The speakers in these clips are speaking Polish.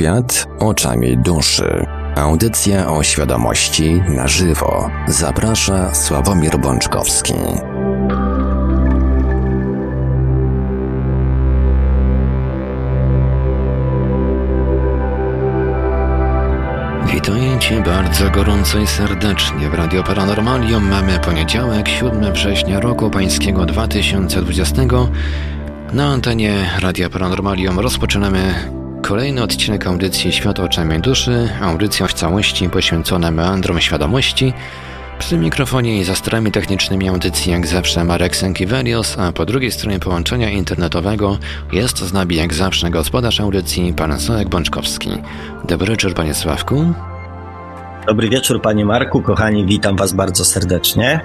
Świat oczami duszy. Audycja o świadomości na żywo. Zaprasza Sławomir Bączkowski. Witam Cię bardzo gorąco i serdecznie w Radio Paranormalium. Mamy poniedziałek, 7 września roku pańskiego 2020. Na antenie Radia Paranormalium rozpoczynamy kolejny odcinek audycji Świat oczami duszy, audycja w całości poświęcona meandrom świadomości. Przy mikrofonie i za starami technicznymi audycji jak zawsze Marek Sękiewelios, a po drugiej stronie połączenia internetowego jest z nami jak zawsze gospodarz audycji, pan Sławek Bączkowski. Dobry wieczór panie Sławku. Dobry wieczór panie Marku, kochani, witam was bardzo serdecznie.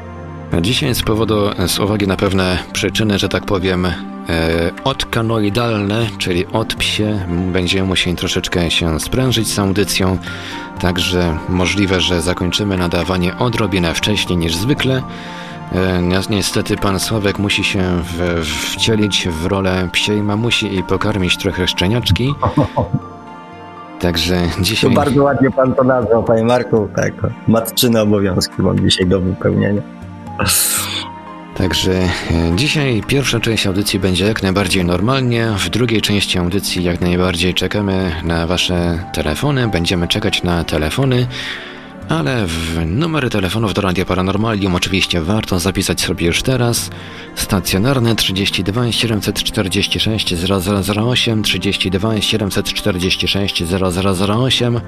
Dzisiaj z powodu, z uwagi na pewne przyczyny, że tak powiem, E, odkanoidalne, czyli od psie. Będziemy musieli troszeczkę się sprężyć z audycją, także możliwe, że zakończymy nadawanie odrobinę wcześniej niż zwykle. E, niestety pan Sławek musi się w, wcielić w rolę psiej mamusi i pokarmić trochę szczeniaczki. Także dzisiaj... To bardzo ładnie pan to nazwał, panie Marku. Tak, matczyne obowiązki mam dzisiaj do wypełnienia. Także e, dzisiaj pierwsza część audycji będzie jak najbardziej normalnie, w drugiej części audycji jak najbardziej czekamy na Wasze telefony, będziemy czekać na telefony, ale w numery telefonów do Radia Paranormalium oczywiście warto zapisać sobie już teraz. Stacjonarny 32 746 0008, 32 746 0008,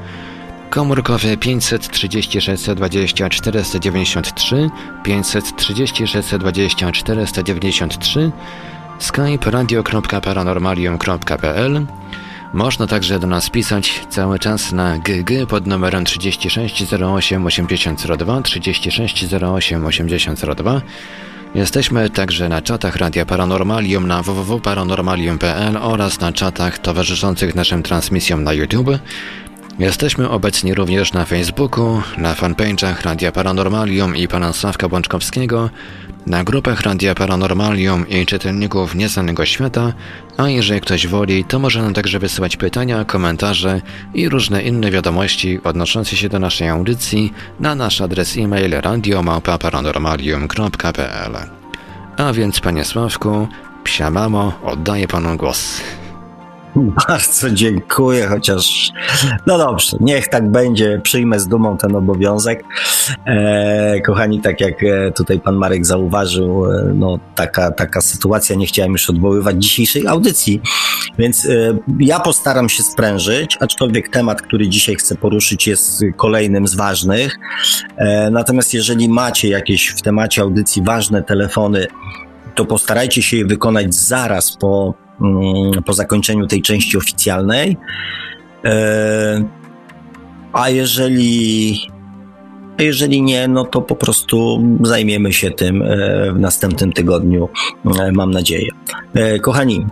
komórkowy 536 20 493, 536 20 493, skype radio.paranormalium.pl Można także do nas pisać cały czas na GG pod numerem 3608 8002, 3608 8002. Jesteśmy także na czatach Radia Paranormalium na www.paranormalium.pl oraz na czatach towarzyszących naszym transmisjom na YouTube. Jesteśmy obecni również na Facebooku, na fanpage'ach Radia Paranormalium i pana Sławka Bączkowskiego, na grupach Radia Paranormalium i czytelników Nieznanego Świata, a jeżeli ktoś woli, to może nam także wysyłać pytania, komentarze i różne inne wiadomości odnoszące się do naszej audycji na nasz adres e-mail radiomałpa-paranormalium.pl A więc, panie Sławku, psia mamo, oddaję panu głos. Bardzo dziękuję, chociaż no dobrze, niech tak będzie, przyjmę z dumą ten obowiązek. E, kochani, tak jak e, tutaj pan Marek zauważył, e, no taka, taka sytuacja, nie chciałem już odwoływać dzisiejszej audycji, więc e, ja postaram się sprężyć, aczkolwiek temat, który dzisiaj chcę poruszyć jest kolejnym z ważnych. E, natomiast jeżeli macie jakieś w temacie audycji ważne telefony, to postarajcie się je wykonać zaraz po po zakończeniu tej części oficjalnej. E, a jeżeli, jeżeli nie, no to po prostu zajmiemy się tym e, w następnym tygodniu, e, mam nadzieję. Kochani,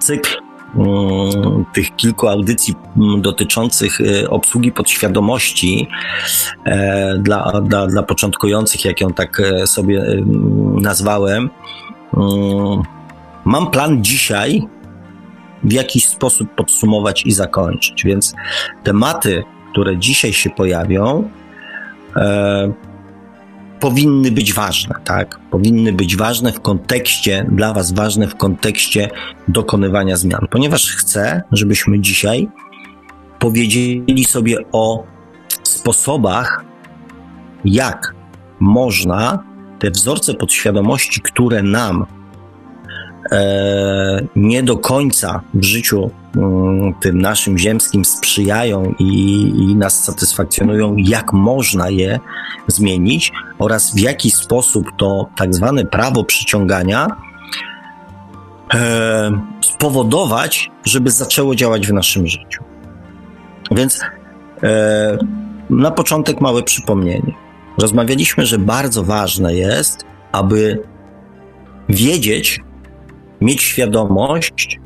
cykl mm, tych kilku audycji mm, dotyczących obsługi podświadomości dla, dla, dla początkujących, jak ją tak sobie nazwałem, Mam plan dzisiaj w jakiś sposób podsumować i zakończyć, więc tematy, które dzisiaj się pojawią, e, powinny być ważne, tak? Powinny być ważne w kontekście, dla Was ważne w kontekście dokonywania zmian, ponieważ chcę, żebyśmy dzisiaj powiedzieli sobie o sposobach, jak można te wzorce podświadomości, które nam nie do końca w życiu mm, tym naszym ziemskim sprzyjają i, i, nas satysfakcjonują, jak można je zmienić oraz w jaki sposób to tak zwane prawo przyciągania e, spowodować, żeby zaczęło działać w naszym życiu. Więc e, na początek małe przypomnienie. Rozmawialiśmy, że bardzo ważne jest, aby wiedzieć, mieć świadomość,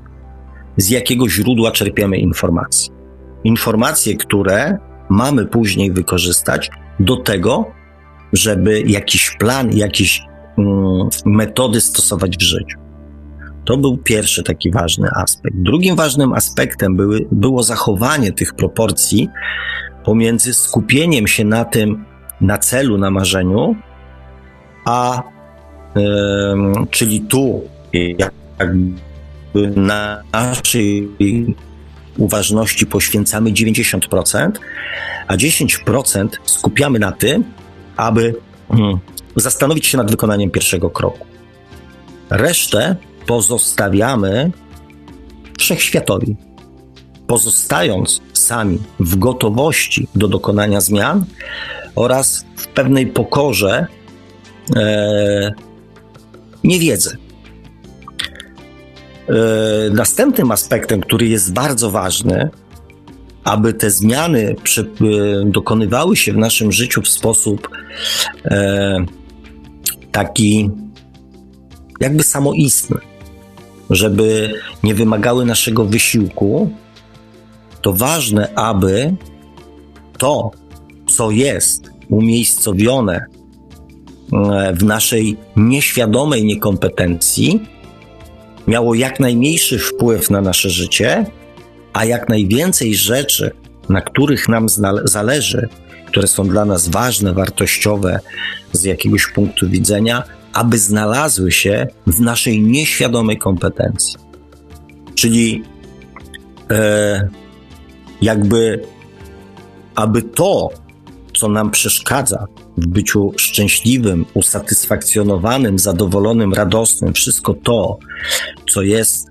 z jakiego źródła czerpiemy informacje. Informacje, które mamy później wykorzystać do tego, żeby jakiś plan, jakieś mm, metody stosować w życiu. To był pierwszy taki ważny aspekt. Drugim ważnym aspektem były, było zachowanie tych proporcji pomiędzy skupieniem się na tym, na celu, na marzeniu, a czyli tu jakby na naszej uważności poświęcamy 90%, a 10% skupiamy na tym, aby hmm, zastanowić się nad wykonaniem pierwszego kroku. Resztę pozostawiamy wszechświatowi. Pozostając sami w gotowości do dokonania zmian oraz w pewnej pokorze e, niewiedzy. E, następnym aspektem, który jest bardzo ważny, aby te zmiany przy, e, dokonywały się w naszym życiu w sposób e, taki jakby samoistny, żeby nie wymagały naszego wysiłku, to ważne, aby to, co jest umiejscowione e, w naszej nieświadomej niekompetencji, miało jak najmniejszy wpływ na nasze życie, a jak najwięcej rzeczy, na których nam zależy, które są dla nas ważne, wartościowe z jakiegoś punktu widzenia, aby znalazły się w naszej nieświadomej kompetencji. Czyli e, jakby, aby to, co nam przeszkadza w byciu szczęśliwym, usatysfakcjonowanym, zadowolonym, radosnym, wszystko to, co jest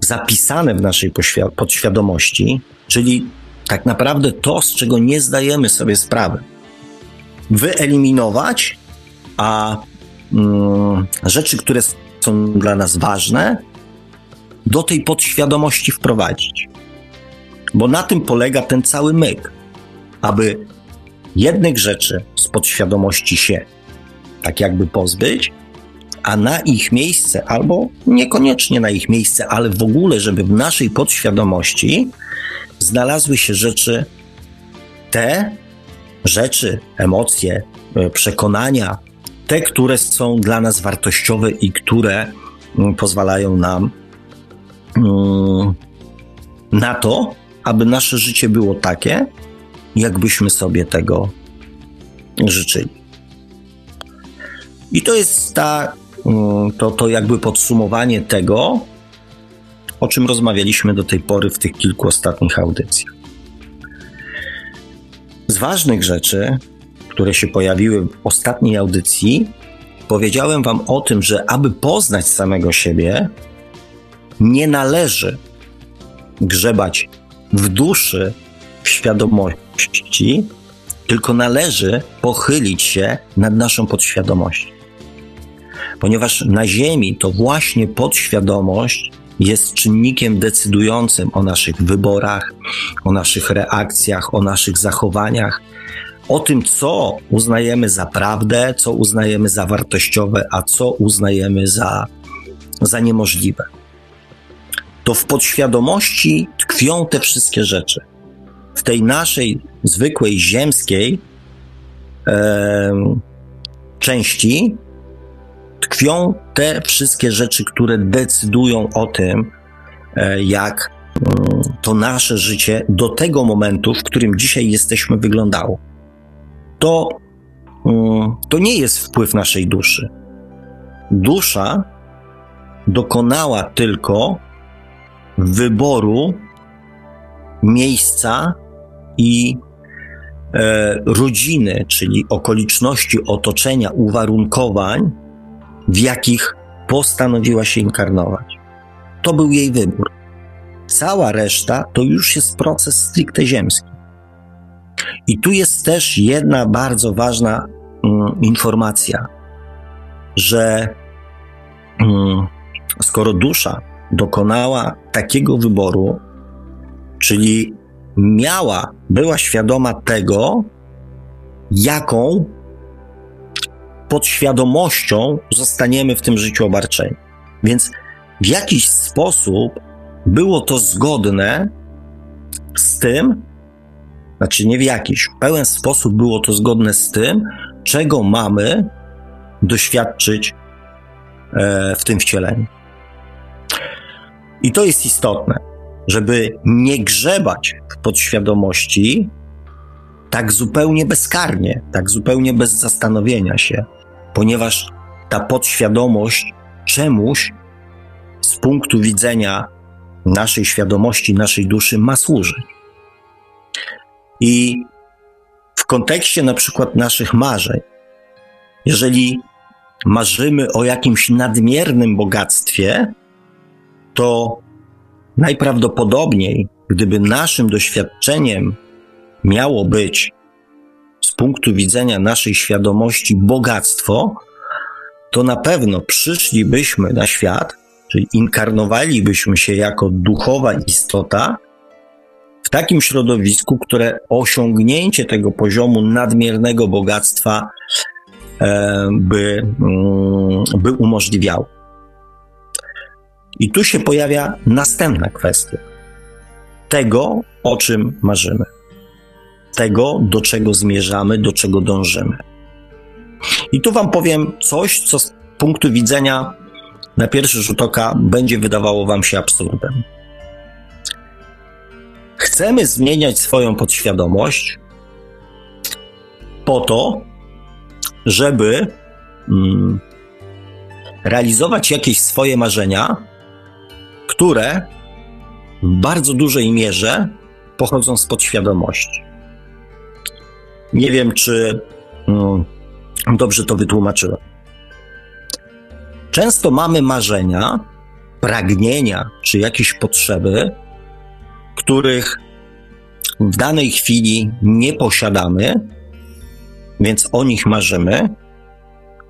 zapisane w naszej podświadomości, czyli tak naprawdę to, z czego nie zdajemy sobie sprawy, wyeliminować, a mm, rzeczy, które są dla nas ważne, do tej podświadomości wprowadzić. Bo na tym polega ten cały myk, aby jednych rzeczy z podświadomości się tak jakby pozbyć, a na ich miejsce, albo niekoniecznie na ich miejsce, ale w ogóle, żeby w naszej podświadomości znalazły się rzeczy, te rzeczy, emocje, e, przekonania, te, które są dla nas wartościowe i które mm, pozwalają nam mm, na to, aby nasze życie było takie, jakbyśmy sobie tego życzyli. I to jest ta, mm, to, to jakby podsumowanie tego, o czym rozmawialiśmy do tej pory w tych kilku ostatnich audycjach. Z ważnych rzeczy, które się pojawiły w ostatniej audycji, powiedziałem Wam o tym, że aby poznać samego siebie, nie należy grzebać w duszy, w świadomości, tylko należy pochylić się nad naszą podświadomością. Ponieważ na Ziemi to właśnie podświadomość jest czynnikiem decydującym o naszych wyborach, o naszych reakcjach, o naszych zachowaniach, o tym, co uznajemy za prawdę, co uznajemy za wartościowe, a co uznajemy za, za niemożliwe. To w podświadomości tkwią te wszystkie rzeczy. W tej naszej zwykłej ziemskiej e, części tkwią te wszystkie rzeczy, które decydują o tym, e, jak mm, to nasze życie do tego momentu, w którym dzisiaj jesteśmy, wyglądało. To, mm, to nie jest wpływ naszej duszy. Dusza dokonała tylko wyboru miejsca i e, rodziny, czyli okoliczności otoczenia, uwarunkowań, w jakich postanowiła się inkarnować. To był jej wybór. Cała reszta to już jest proces stricte ziemski. I tu jest też jedna bardzo ważna mm, informacja, że mm, skoro dusza dokonała takiego wyboru, czyli miała, była świadoma tego, jaką podświadomością zostaniemy w tym życiu obarczeni. Więc w jakiś sposób było to zgodne z tym, znaczy nie w jakiś, w pełen sposób było to zgodne z tym, czego mamy doświadczyć e, w tym wcieleniu. I to jest istotne, żeby nie grzebać w podświadomości tak zupełnie bezkarnie, tak zupełnie bez zastanowienia się, ponieważ ta podświadomość czemuś z punktu widzenia naszej świadomości, naszej duszy ma służyć. I w kontekście na przykład naszych marzeń, jeżeli marzymy o jakimś nadmiernym bogactwie, to najprawdopodobniej, gdyby naszym doświadczeniem miało być z punktu widzenia naszej świadomości bogactwo, to na pewno przyszlibyśmy na świat, czyli inkarnowalibyśmy się jako duchowa istota w takim środowisku, które osiągnięcie tego poziomu nadmiernego bogactwa e, by, mm, by umożliwiało. I tu się pojawia następna kwestia tego, o czym marzymy, tego, do czego zmierzamy, do czego dążymy. I tu Wam powiem coś, co z punktu widzenia na pierwszy rzut oka będzie wydawało Wam się absurdem. Chcemy zmieniać swoją podświadomość po to, żeby mm, realizować jakieś swoje marzenia, które w bardzo dużej mierze pochodzą z podświadomości. Nie wiem, czy mm, dobrze to wytłumaczyłem. Często mamy marzenia, pragnienia czy jakieś potrzeby, których w danej chwili nie posiadamy, więc o nich marzymy.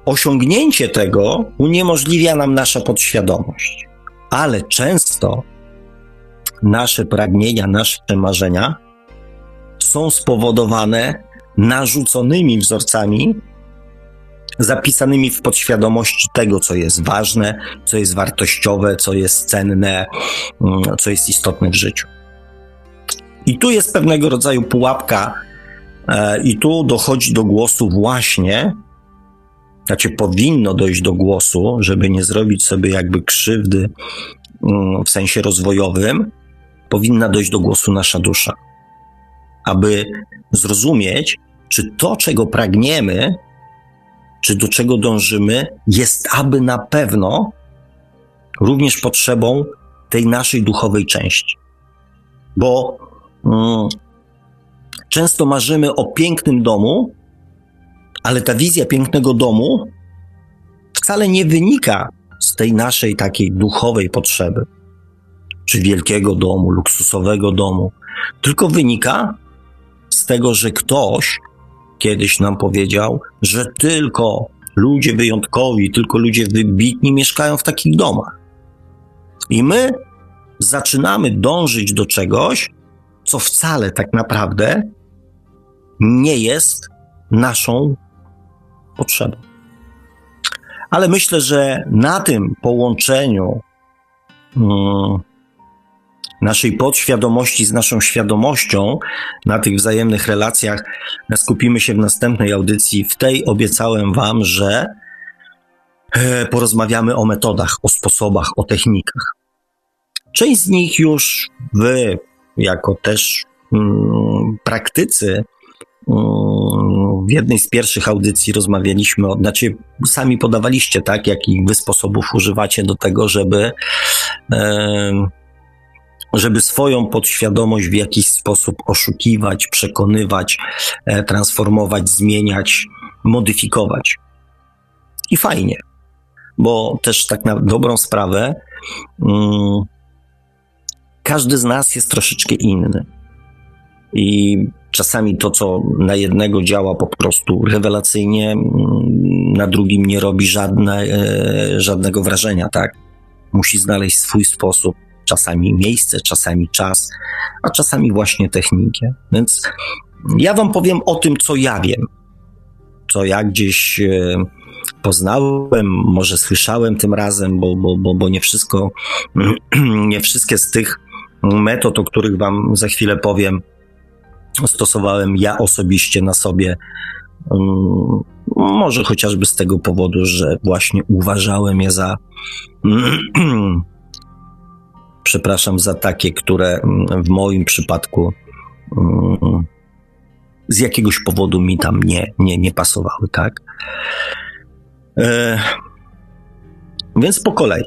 Osiągnięcie tego uniemożliwia nam nasza podświadomość, ale często nasze pragnienia, nasze marzenia są spowodowane narzuconymi wzorcami, zapisanymi w podświadomości tego, co jest ważne, co jest wartościowe, co jest cenne, mm, co jest istotne w życiu. I tu jest pewnego rodzaju pułapka, e, i tu dochodzi do głosu właśnie, znaczy powinno dojść do głosu, żeby nie zrobić sobie jakby krzywdy mm, w sensie rozwojowym, powinna dojść do głosu nasza dusza, aby zrozumieć, czy to, czego pragniemy, czy do czego dążymy, jest aby na pewno również potrzebą tej naszej duchowej części. Bo mm, często marzymy o pięknym domu, ale ta wizja pięknego domu wcale nie wynika z tej naszej takiej duchowej potrzeby, czy wielkiego domu, luksusowego domu, tylko wynika z tego, że ktoś kiedyś nam powiedział, że tylko ludzie wyjątkowi, tylko ludzie wybitni mieszkają w takich domach. I my zaczynamy dążyć do czegoś, co wcale tak naprawdę nie jest naszą potrzebą. Ale myślę, że na tym połączeniu hmm, naszej podświadomości z naszą świadomością, na tych wzajemnych relacjach skupimy się w następnej audycji. W tej obiecałem Wam, że e, porozmawiamy o metodach, o sposobach, o technikach. Część z nich już Wy, jako też mm, praktycy, mm, w jednej z pierwszych audycji rozmawialiśmy, znaczy sami podawaliście, tak, jakich wy sposobów używacie do tego, żeby żeby swoją podświadomość w jakiś sposób oszukiwać, przekonywać, e, transformować, zmieniać, modyfikować. I fajnie, bo też tak na dobrą sprawę, mm, każdy z nas jest troszeczkę inny. I czasami to, co na jednego działa po prostu rewelacyjnie, mm, na drugim nie robi żadne, e, żadnego wrażenia, tak? Musi znaleźć swój sposób czasami miejsce, czasami czas, a czasami właśnie technikę. Więc ja Wam powiem o tym, co ja wiem, co ja gdzieś e, poznałem, może słyszałem tym razem, bo, bo, bo, bo nie wszystko, nie wszystkie z tych metod, o których Wam za chwilę powiem, stosowałem ja osobiście na sobie. Mm, może chociażby z tego powodu, że właśnie uważałem je za Przepraszam za takie, które mm, w moim przypadku mm, z jakiegoś powodu mi tam nie, nie, nie pasowały, tak? E, więc po kolei.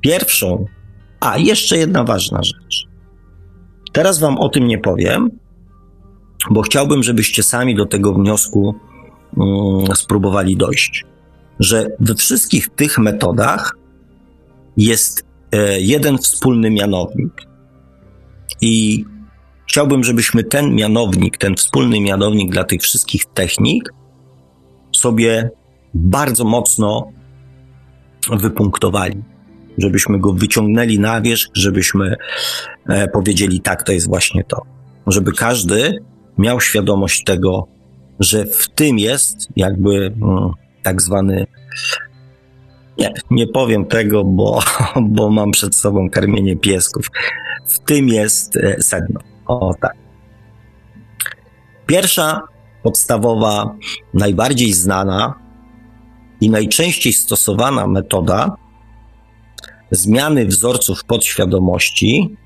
Pierwszą, a jeszcze jedna ważna rzecz. Teraz Wam o tym nie powiem, bo chciałbym, żebyście sami do tego wniosku mm, spróbowali dojść. Że we wszystkich tych metodach jest e, jeden wspólny mianownik. I chciałbym, żebyśmy ten mianownik, ten wspólny mianownik dla tych wszystkich technik sobie bardzo mocno wypunktowali. Żebyśmy go wyciągnęli na wierzch, żebyśmy e, powiedzieli, tak, to jest właśnie to. Żeby każdy miał świadomość tego, że w tym jest jakby mm, tak zwany. Nie, nie powiem tego, bo, bo mam przed sobą karmienie piesków. W tym jest e, sedno. O tak. Pierwsza, podstawowa, najbardziej znana i najczęściej stosowana metoda zmiany wzorców podświadomości,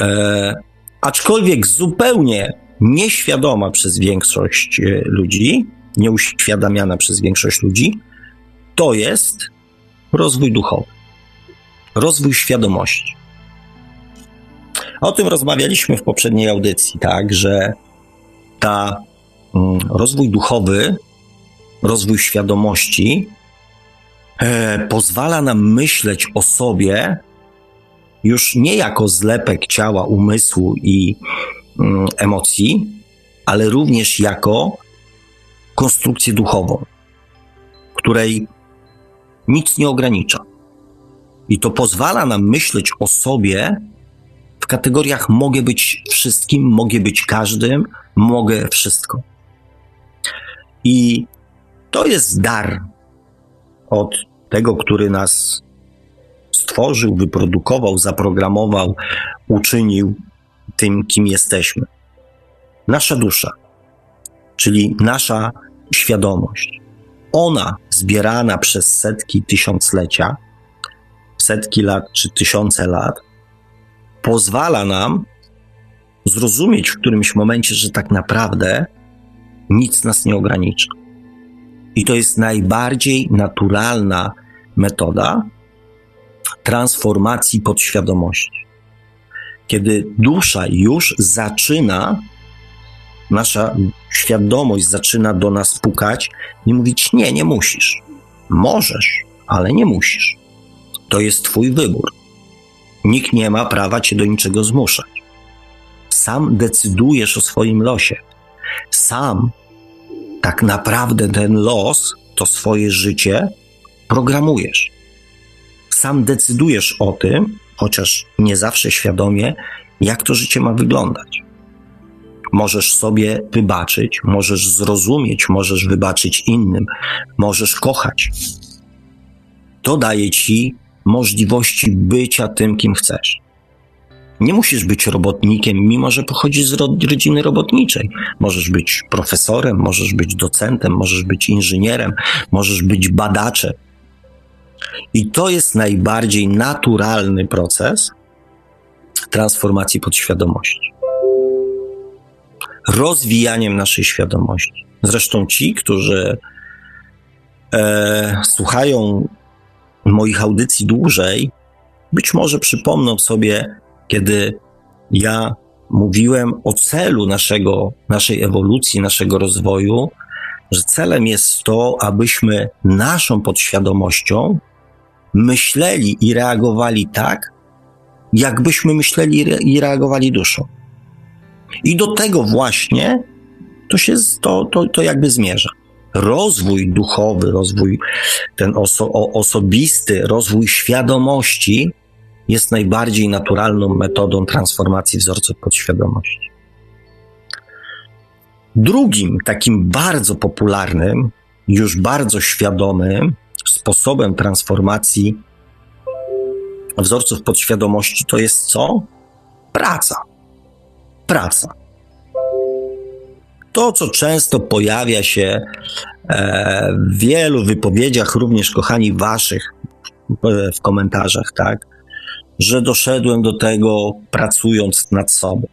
e, aczkolwiek zupełnie nieświadoma przez większość e, ludzi, nieuświadamiana przez większość ludzi, to jest rozwój duchowy, rozwój świadomości. O tym rozmawialiśmy w poprzedniej audycji, tak, że ta mm, rozwój duchowy, rozwój świadomości e, pozwala nam myśleć o sobie już nie jako zlepek ciała, umysłu i emocji, ale również jako konstrukcję duchową, której nic nie ogranicza. I to pozwala nam myśleć o sobie w kategoriach mogę być wszystkim, mogę być każdym, mogę wszystko. I to jest dar od tego, który nas stworzył, wyprodukował, zaprogramował, uczynił tym, kim jesteśmy. Nasza dusza, czyli nasza świadomość. Ona zbierana przez setki tysiąclecia, setki lat czy tysiące lat, pozwala nam zrozumieć w którymś momencie, że tak naprawdę nic nas nie ogranicza. I to jest najbardziej naturalna metoda transformacji podświadomości. Kiedy dusza już zaczyna, nasza świadomość zaczyna do nas pukać i mówić: Nie, nie musisz. Możesz, ale nie musisz. To jest Twój wybór. Nikt nie ma prawa Cię do niczego zmuszać. Sam decydujesz o swoim losie. Sam tak naprawdę ten los, to swoje życie, programujesz. Sam decydujesz o tym, chociaż nie zawsze świadomie, jak to życie ma wyglądać. Możesz sobie wybaczyć, możesz zrozumieć, możesz wybaczyć innym, możesz kochać. To daje ci możliwości bycia tym, kim chcesz. Nie musisz być robotnikiem, mimo że pochodzisz z rodziny robotniczej. Możesz być profesorem, możesz być docentem, możesz być inżynierem, możesz być badaczem. I to jest najbardziej naturalny proces transformacji podświadomości. Rozwijaniem naszej świadomości. Zresztą ci, którzy e, słuchają moich audycji dłużej, być może przypomną sobie, kiedy ja mówiłem o celu naszego, naszej ewolucji, naszego rozwoju, że celem jest to, abyśmy naszą podświadomością myśleli i reagowali tak, jakbyśmy myśleli i reagowali duszą. I do tego właśnie to się to, to, to jakby zmierza rozwój duchowy, rozwój ten oso osobisty, rozwój świadomości jest najbardziej naturalną metodą transformacji wzorców podświadomości. Drugim takim bardzo popularnym, już bardzo świadomym sposobem transformacji wzorców podświadomości to jest co? Praca. Praca to, co często pojawia się e, w wielu wypowiedziach, również kochani waszych w komentarzach, tak, że doszedłem do tego pracując nad sobą.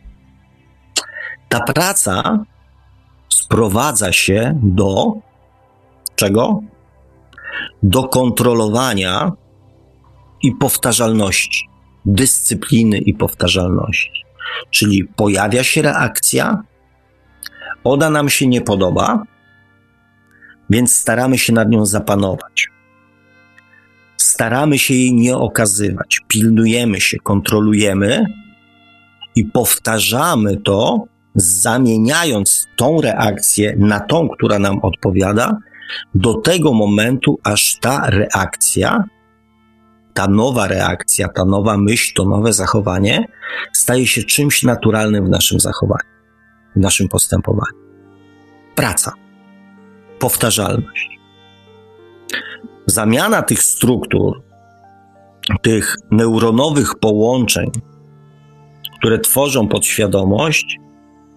Ta praca sprowadza się do czego? Do kontrolowania i powtarzalności, dyscypliny i powtarzalności. Czyli pojawia się reakcja, ona nam się nie podoba, więc staramy się nad nią zapanować. Staramy się jej nie okazywać, pilnujemy się, kontrolujemy i powtarzamy to, zamieniając tą reakcję na tą, która nam odpowiada, do tego momentu, aż ta reakcja, ta nowa reakcja, ta nowa myśl, to nowe zachowanie staje się czymś naturalnym w naszym zachowaniu, w naszym postępowaniu. Praca, powtarzalność. Zamiana tych struktur, tych neuronowych połączeń, które tworzą podświadomość,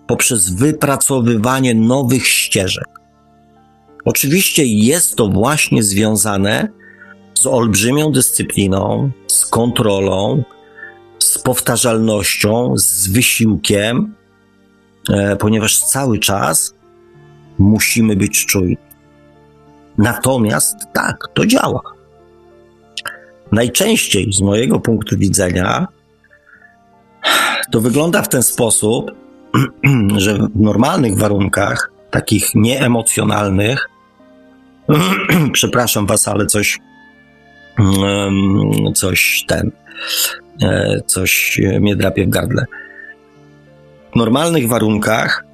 poprzez wypracowywanie nowych ścieżek. Oczywiście jest to właśnie związane z olbrzymią dyscypliną, z kontrolą, z powtarzalnością, z wysiłkiem, e, ponieważ cały czas musimy być czujni. Natomiast tak, to działa. Najczęściej z mojego punktu widzenia to wygląda w ten sposób, że w normalnych warunkach, takich nieemocjonalnych, przepraszam was, ale coś, coś ten, e, coś mnie drapie w gardle. W normalnych warunkach,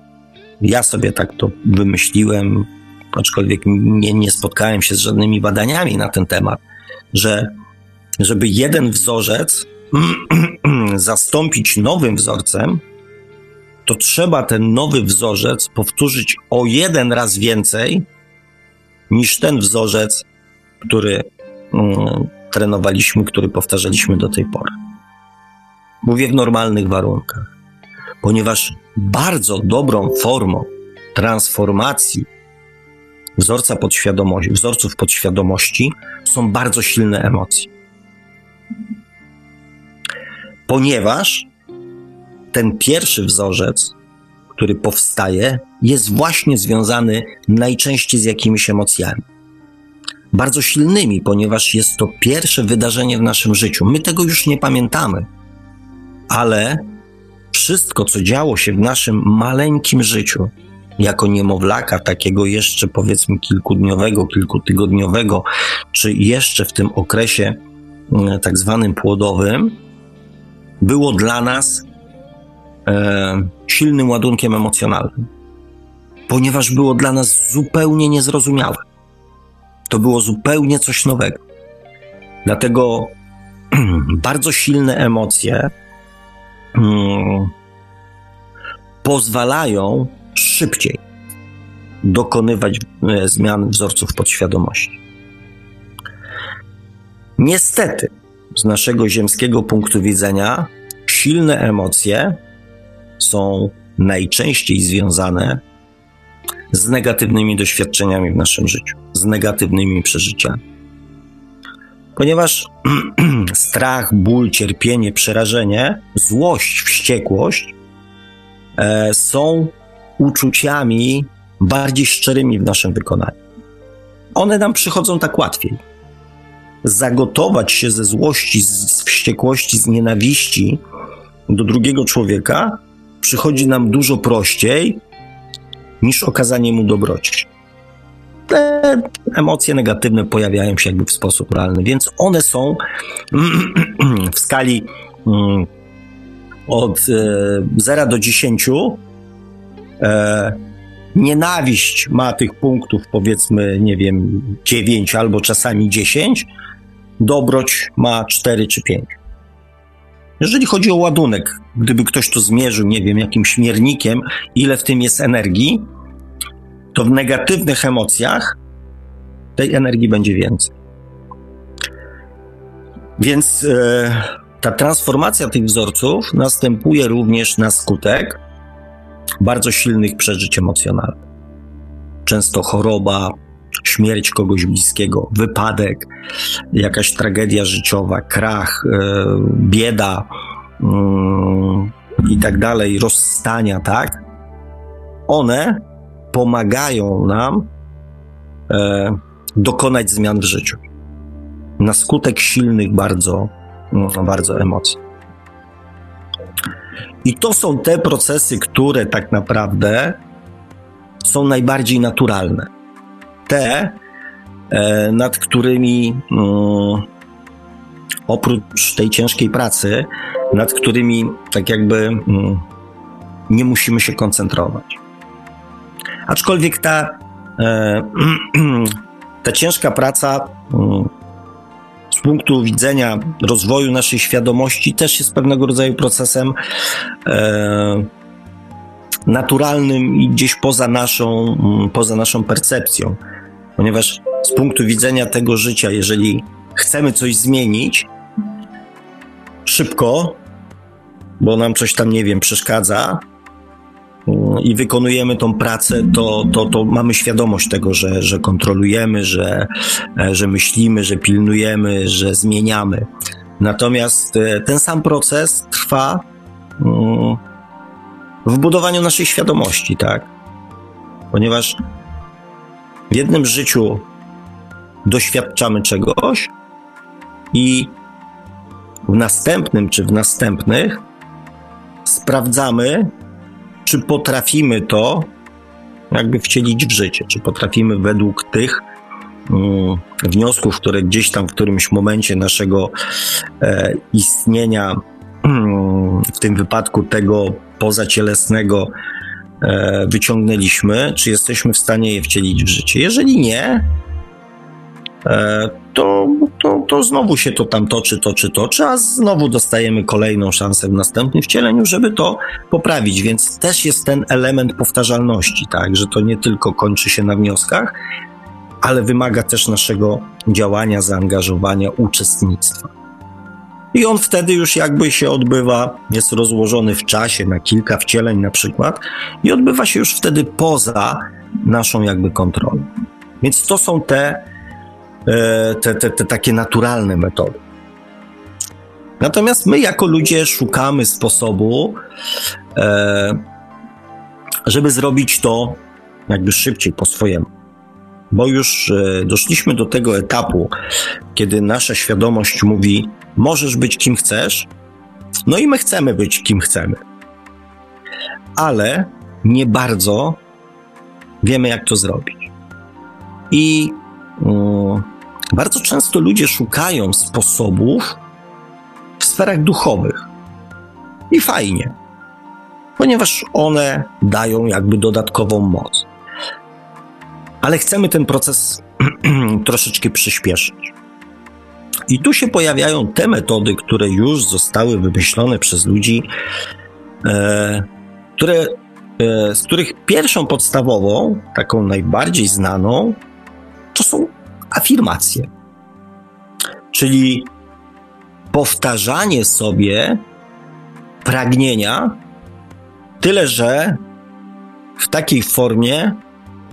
ja sobie tak to wymyśliłem, aczkolwiek nie, nie spotkałem się z żadnymi badaniami na ten temat, że żeby jeden wzorzec zastąpić nowym wzorcem, to trzeba ten nowy wzorzec powtórzyć o jeden raz więcej niż ten wzorzec, który mm, trenowaliśmy, który powtarzaliśmy do tej pory. Mówię w normalnych warunkach, ponieważ bardzo dobrą formą transformacji wzorca podświadomości, wzorców podświadomości są bardzo silne emocje. Ponieważ ten pierwszy wzorzec, który powstaje, jest właśnie związany najczęściej z jakimiś emocjami. Bardzo silnymi, ponieważ jest to pierwsze wydarzenie w naszym życiu. My tego już nie pamiętamy, ale wszystko, co działo się w naszym maleńkim życiu, jako niemowlaka, takiego jeszcze powiedzmy kilkudniowego, kilkutygodniowego, czy jeszcze w tym okresie mm, tak zwanym płodowym, było dla nas silnym ładunkiem emocjonalnym, ponieważ było dla nas zupełnie niezrozumiałe. To było zupełnie coś nowego. Dlatego bardzo silne emocje mm, pozwalają szybciej dokonywać e, zmian wzorców podświadomości. Niestety, z naszego ziemskiego punktu widzenia, silne emocje są najczęściej związane z negatywnymi doświadczeniami w naszym życiu, z negatywnymi przeżyciami. Ponieważ strach, ból, cierpienie, przerażenie, złość, wściekłość e, są uczuciami bardziej szczerymi w naszym wykonaniu. One nam przychodzą tak łatwiej. Zagotować się ze złości, z wściekłości, z nienawiści do drugiego człowieka przychodzi nam dużo prościej niż okazanie mu dobroci. Te emocje negatywne pojawiają się jakby w sposób realny, więc one są w skali mm, od 0 e, do 10. E, nienawiść ma tych punktów, powiedzmy, nie wiem, 9 albo czasami 10. Dobroć ma 4 czy 5. Jeżeli chodzi o ładunek, gdyby ktoś to zmierzył, nie wiem, jakimś miernikiem, ile w tym jest energii, to w negatywnych emocjach tej energii będzie więcej. Więc e, ta transformacja tych wzorców następuje również na skutek bardzo silnych przeżyć emocjonalnych. Często choroba, śmierć kogoś bliskiego, wypadek, jakaś tragedia życiowa, krach, e, bieda mm, i tak dalej, rozstania, tak? One pomagają nam e, dokonać zmian w życiu. Na skutek silnych bardzo, no, bardzo emocji. I to są te procesy, które tak naprawdę są najbardziej naturalne. Te, nad którymi mm, oprócz tej ciężkiej pracy, nad którymi tak jakby mm, nie musimy się koncentrować. Aczkolwiek ta, e, ta ciężka praca mm, z punktu widzenia rozwoju naszej świadomości też jest pewnego rodzaju procesem e, naturalnym i gdzieś poza naszą, poza naszą percepcją. Ponieważ z punktu widzenia tego życia, jeżeli chcemy coś zmienić szybko, bo nam coś tam, nie wiem, przeszkadza, i wykonujemy tą pracę, to, to, to mamy świadomość tego, że, że kontrolujemy, że, że myślimy, że pilnujemy, że zmieniamy. Natomiast e, ten sam proces trwa mm, w budowaniu naszej świadomości, tak? Ponieważ w jednym życiu doświadczamy czegoś i w następnym czy w następnych sprawdzamy, czy potrafimy to jakby wcielić w życie, czy potrafimy według tych mm, wniosków, które gdzieś tam w którymś momencie naszego e, istnienia, mm, w tym wypadku tego pozacielesnego, wyciągnęliśmy, czy jesteśmy w stanie je wcielić w życie. Jeżeli nie, e, to, to, to znowu się to tam toczy, toczy, toczy, a znowu dostajemy kolejną szansę w następnym wcieleniu, żeby to poprawić. Więc też jest ten element powtarzalności, tak, że to nie tylko kończy się na wnioskach, ale wymaga też naszego działania, zaangażowania, uczestnictwa. I on wtedy już jakby się odbywa, jest rozłożony w czasie na kilka wcieleń na przykład, i odbywa się już wtedy poza naszą jakby kontrolą. Więc to są te E, te, te, te takie naturalne metody. Natomiast my, jako ludzie, szukamy sposobu, e, żeby zrobić to jakby szybciej po swojemu. Bo już e, doszliśmy do tego etapu, kiedy nasza świadomość mówi: Możesz być kim chcesz, no i my chcemy być kim chcemy. Ale nie bardzo wiemy, jak to zrobić. I mm, bardzo często ludzie szukają sposobów w sferach duchowych. I fajnie, ponieważ one dają jakby dodatkową moc. Ale chcemy ten proces troszeczkę przyspieszyć. I tu się pojawiają te metody, które już zostały wymyślone przez ludzi, e, które, e, z których pierwszą podstawową, taką najbardziej znaną, to są afirmacje. Czyli powtarzanie sobie pragnienia, tyle że w takiej formie,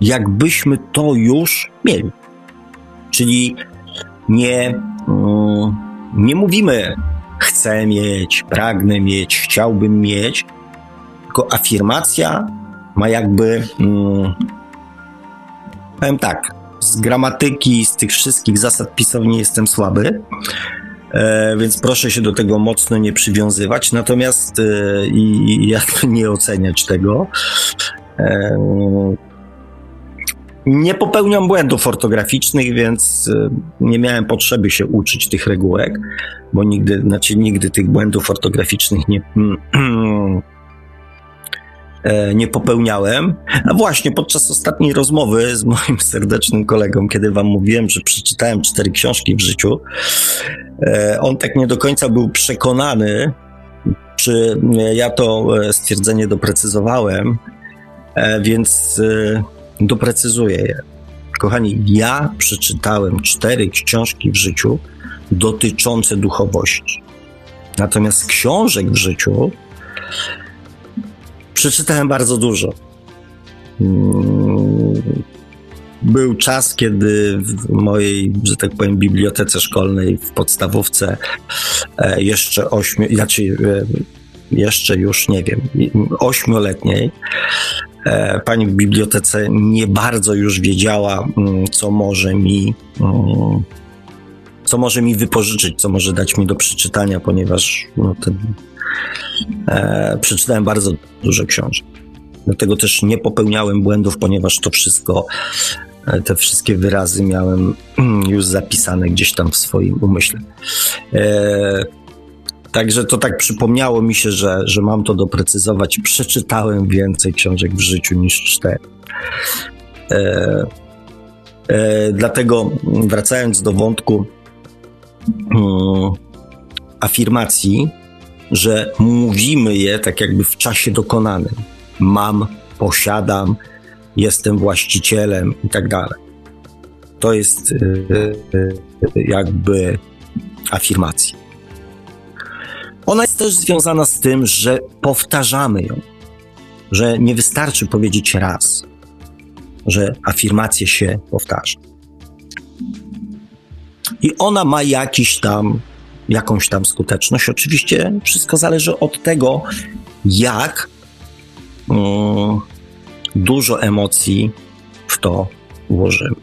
jakbyśmy to już mieli. Czyli nie, mm, nie mówimy chcę mieć, pragnę mieć, chciałbym mieć, tylko afirmacja ma jakby, hmm, powiem tak, z gramatyki, z tych wszystkich zasad pisowni jestem słaby. E, więc proszę się do tego mocno nie przywiązywać, natomiast e, i jakby nie oceniać tego. E, nie popełniam błędów ortograficznych, więc e, nie miałem potrzeby się uczyć tych regułek, bo nigdy, znaczy nigdy tych błędów ortograficznych nie, E, nie popełniałem. A właśnie podczas ostatniej rozmowy z moim serdecznym kolegą, kiedy wam mówiłem, że przeczytałem cztery książki w życiu, e, on tak nie do końca był przekonany, czy ja to e, stwierdzenie doprecyzowałem, więc doprecyzuję je. Kochani, ja przeczytałem cztery książki w życiu dotyczące duchowości. Natomiast książek w życiu Przeczytałem bardzo dużo. Mm, był czas, kiedy w mojej, że tak powiem, bibliotece szkolnej w podstawówce e, jeszcze ośmiu, znaczy e, jeszcze już nie wiem, ośmioletniej, pani w bibliotece nie bardzo już wiedziała, mm, co może mi mm, co może mi wypożyczyć, co może dać mi do przeczytania, ponieważ no, ten, e, przeczytałem bardzo dużo książek. Dlatego też nie popełniałem błędów, ponieważ to wszystko, e, te wszystkie wyrazy miałem już zapisane gdzieś tam w swoim umyśle. E, Także to tak przypomniało mi się, że, że mam to doprecyzować. Przeczytałem więcej książek w życiu niż cztery. E, e, dlatego wracając do wątku mm, afirmacji, że mówimy je tak jakby w czasie dokonanym. Mam, posiadam, jestem właścicielem i tak dalej. To jest e, e, jakby afirmacja. Ona jest też związana z tym, że powtarzamy ją, że nie wystarczy powiedzieć raz, że afirmację się powtarza. I ona ma jakiś tam, jakąś tam skuteczność. Oczywiście wszystko zależy od tego, jak um, dużo emocji w to włożymy.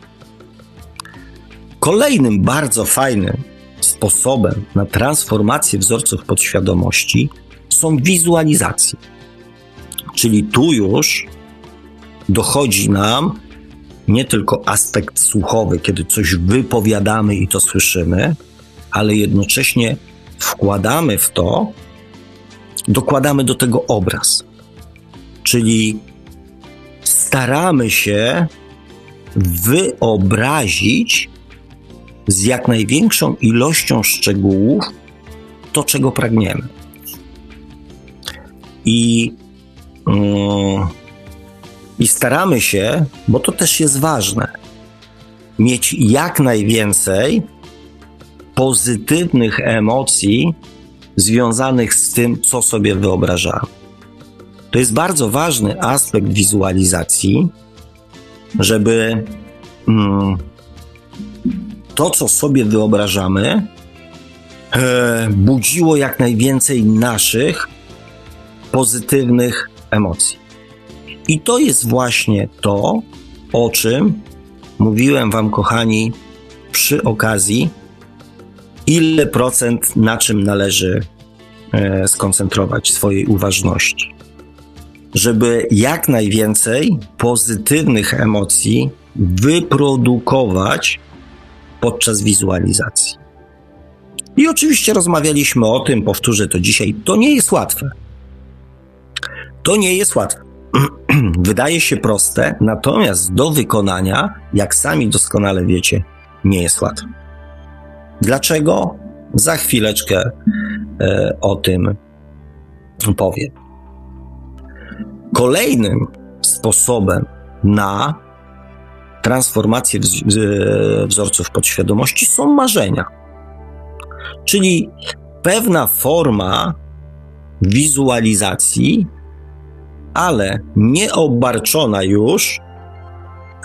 Kolejnym bardzo fajnym sposobem na transformację wzorców podświadomości są wizualizacje. Czyli tu już dochodzi nam nie tylko aspekt słuchowy, kiedy coś wypowiadamy i to słyszymy, ale jednocześnie wkładamy w to, dokładamy do tego obraz. Czyli staramy się wyobrazić z jak największą ilością szczegółów to, czego pragniemy. I, yy, I staramy się, bo to też jest ważne, mieć jak najwięcej pozytywnych emocji związanych z tym, co sobie wyobrażamy. To jest bardzo ważny aspekt wizualizacji, żeby. Yy, to, co sobie wyobrażamy, e, budziło jak najwięcej naszych pozytywnych emocji. I to jest właśnie to, o czym mówiłem Wam, kochani, przy okazji, ile procent na czym należy e, skoncentrować swojej uważności. Żeby jak najwięcej pozytywnych emocji wyprodukować podczas wizualizacji. I oczywiście rozmawialiśmy o tym, powtórzę to dzisiaj, to nie jest łatwe. To nie jest łatwe. Wydaje się proste, natomiast do wykonania, jak sami doskonale wiecie, nie jest łatwe. Dlaczego? Za chwileczkę e, o tym powiem. Kolejnym sposobem na transformację wzorców podświadomości są marzenia. Czyli pewna forma wizualizacji, ale nie obarczona już,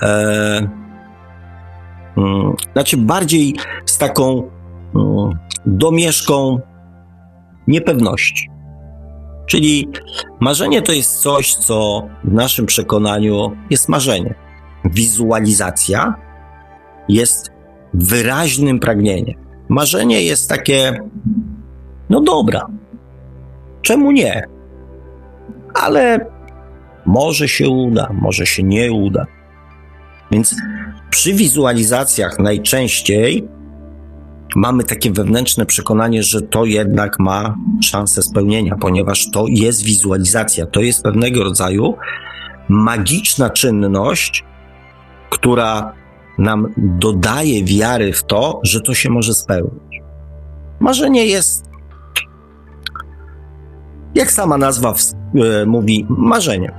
e, mm, znaczy bardziej z taką mm, domieszką niepewności. Czyli marzenie to jest coś, co w naszym przekonaniu jest marzenie wizualizacja jest wyraźnym pragnieniem. Marzenie jest takie, no dobra, czemu nie? Ale może się uda, może się nie uda. Więc przy wizualizacjach najczęściej mamy takie wewnętrzne przekonanie, że to jednak ma szansę spełnienia, ponieważ to jest wizualizacja, to jest pewnego rodzaju magiczna czynność, która nam dodaje wiary w to, że to się może spełnić. Marzenie jest, jak sama nazwa w, e, mówi, marzeniem.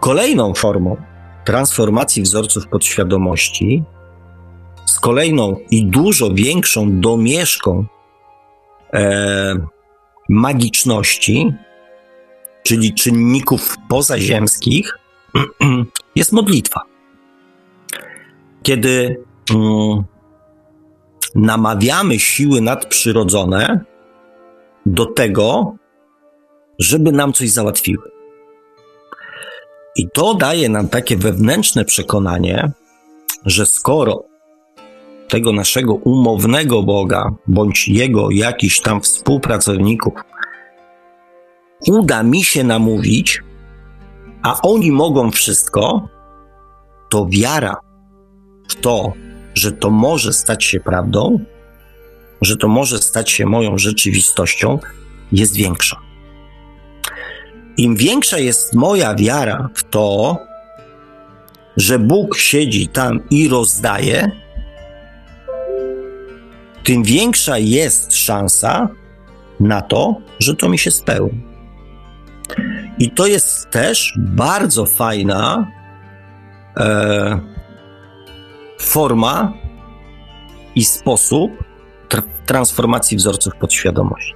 Kolejną formą transformacji wzorców podświadomości, z kolejną i dużo większą domieszką e, magiczności, czyli czynników pozaziemskich, jest modlitwa. Kiedy mm, namawiamy siły nadprzyrodzone do tego, żeby nam coś załatwiły. I to daje nam takie wewnętrzne przekonanie, że skoro tego naszego umownego Boga, bądź jego jakiś tam współpracowników, uda mi się namówić, a oni mogą wszystko, to wiara w to, że to może stać się prawdą, że to może stać się moją rzeczywistością, jest większa. Im większa jest moja wiara w to, że Bóg siedzi tam i rozdaje, tym większa jest szansa na to, że to mi się spełni. I to jest też bardzo fajna e, forma i sposób tra transformacji wzorców podświadomości.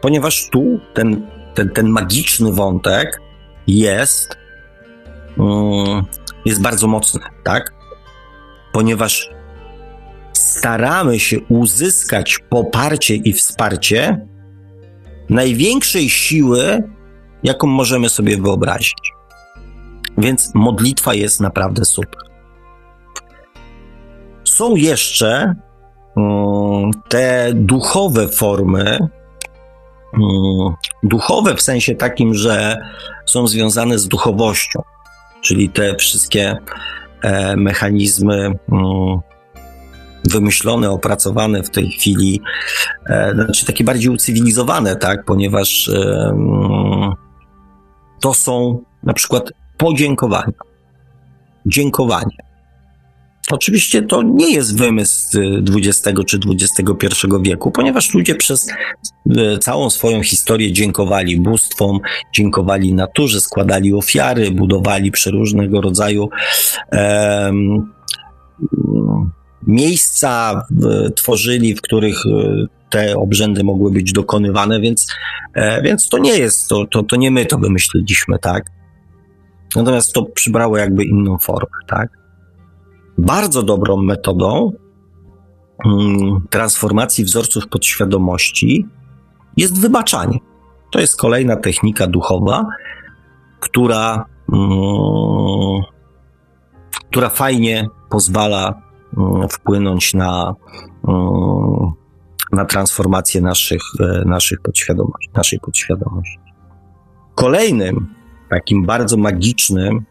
Ponieważ tu ten, ten, ten magiczny wątek jest, mm, jest bardzo mocny, tak? Ponieważ staramy się uzyskać poparcie i wsparcie największej siły, jaką możemy sobie wyobrazić. Więc modlitwa jest naprawdę super. Są jeszcze um, te duchowe formy, um, duchowe w sensie takim, że są związane z duchowością, czyli te wszystkie e, mechanizmy um, wymyślone, opracowane w tej chwili, e, znaczy takie bardziej ucywilizowane, tak, ponieważ to są na przykład podziękowania. Dziękowanie. Oczywiście to nie jest wymysł XX czy XXI wieku, ponieważ ludzie przez e, całą swoją historię dziękowali bóstwom, dziękowali naturze, składali ofiary, budowali przeróżnego rodzaju um, miejsca tworzyli, w których e, te obrzędy mogły być dokonywane, więc, e, więc to nie jest, to, to, to nie my to wymyśliliśmy, tak? Natomiast to przybrało jakby inną formę, tak? Bardzo dobrą metodą mm, transformacji wzorców podświadomości jest wybaczanie. To jest kolejna technika duchowa, która, mm, która fajnie pozwala mm, wpłynąć na, na transformację naszych, e, naszych podświadomości, naszej podświadomości. Kolejnym takim bardzo magicznym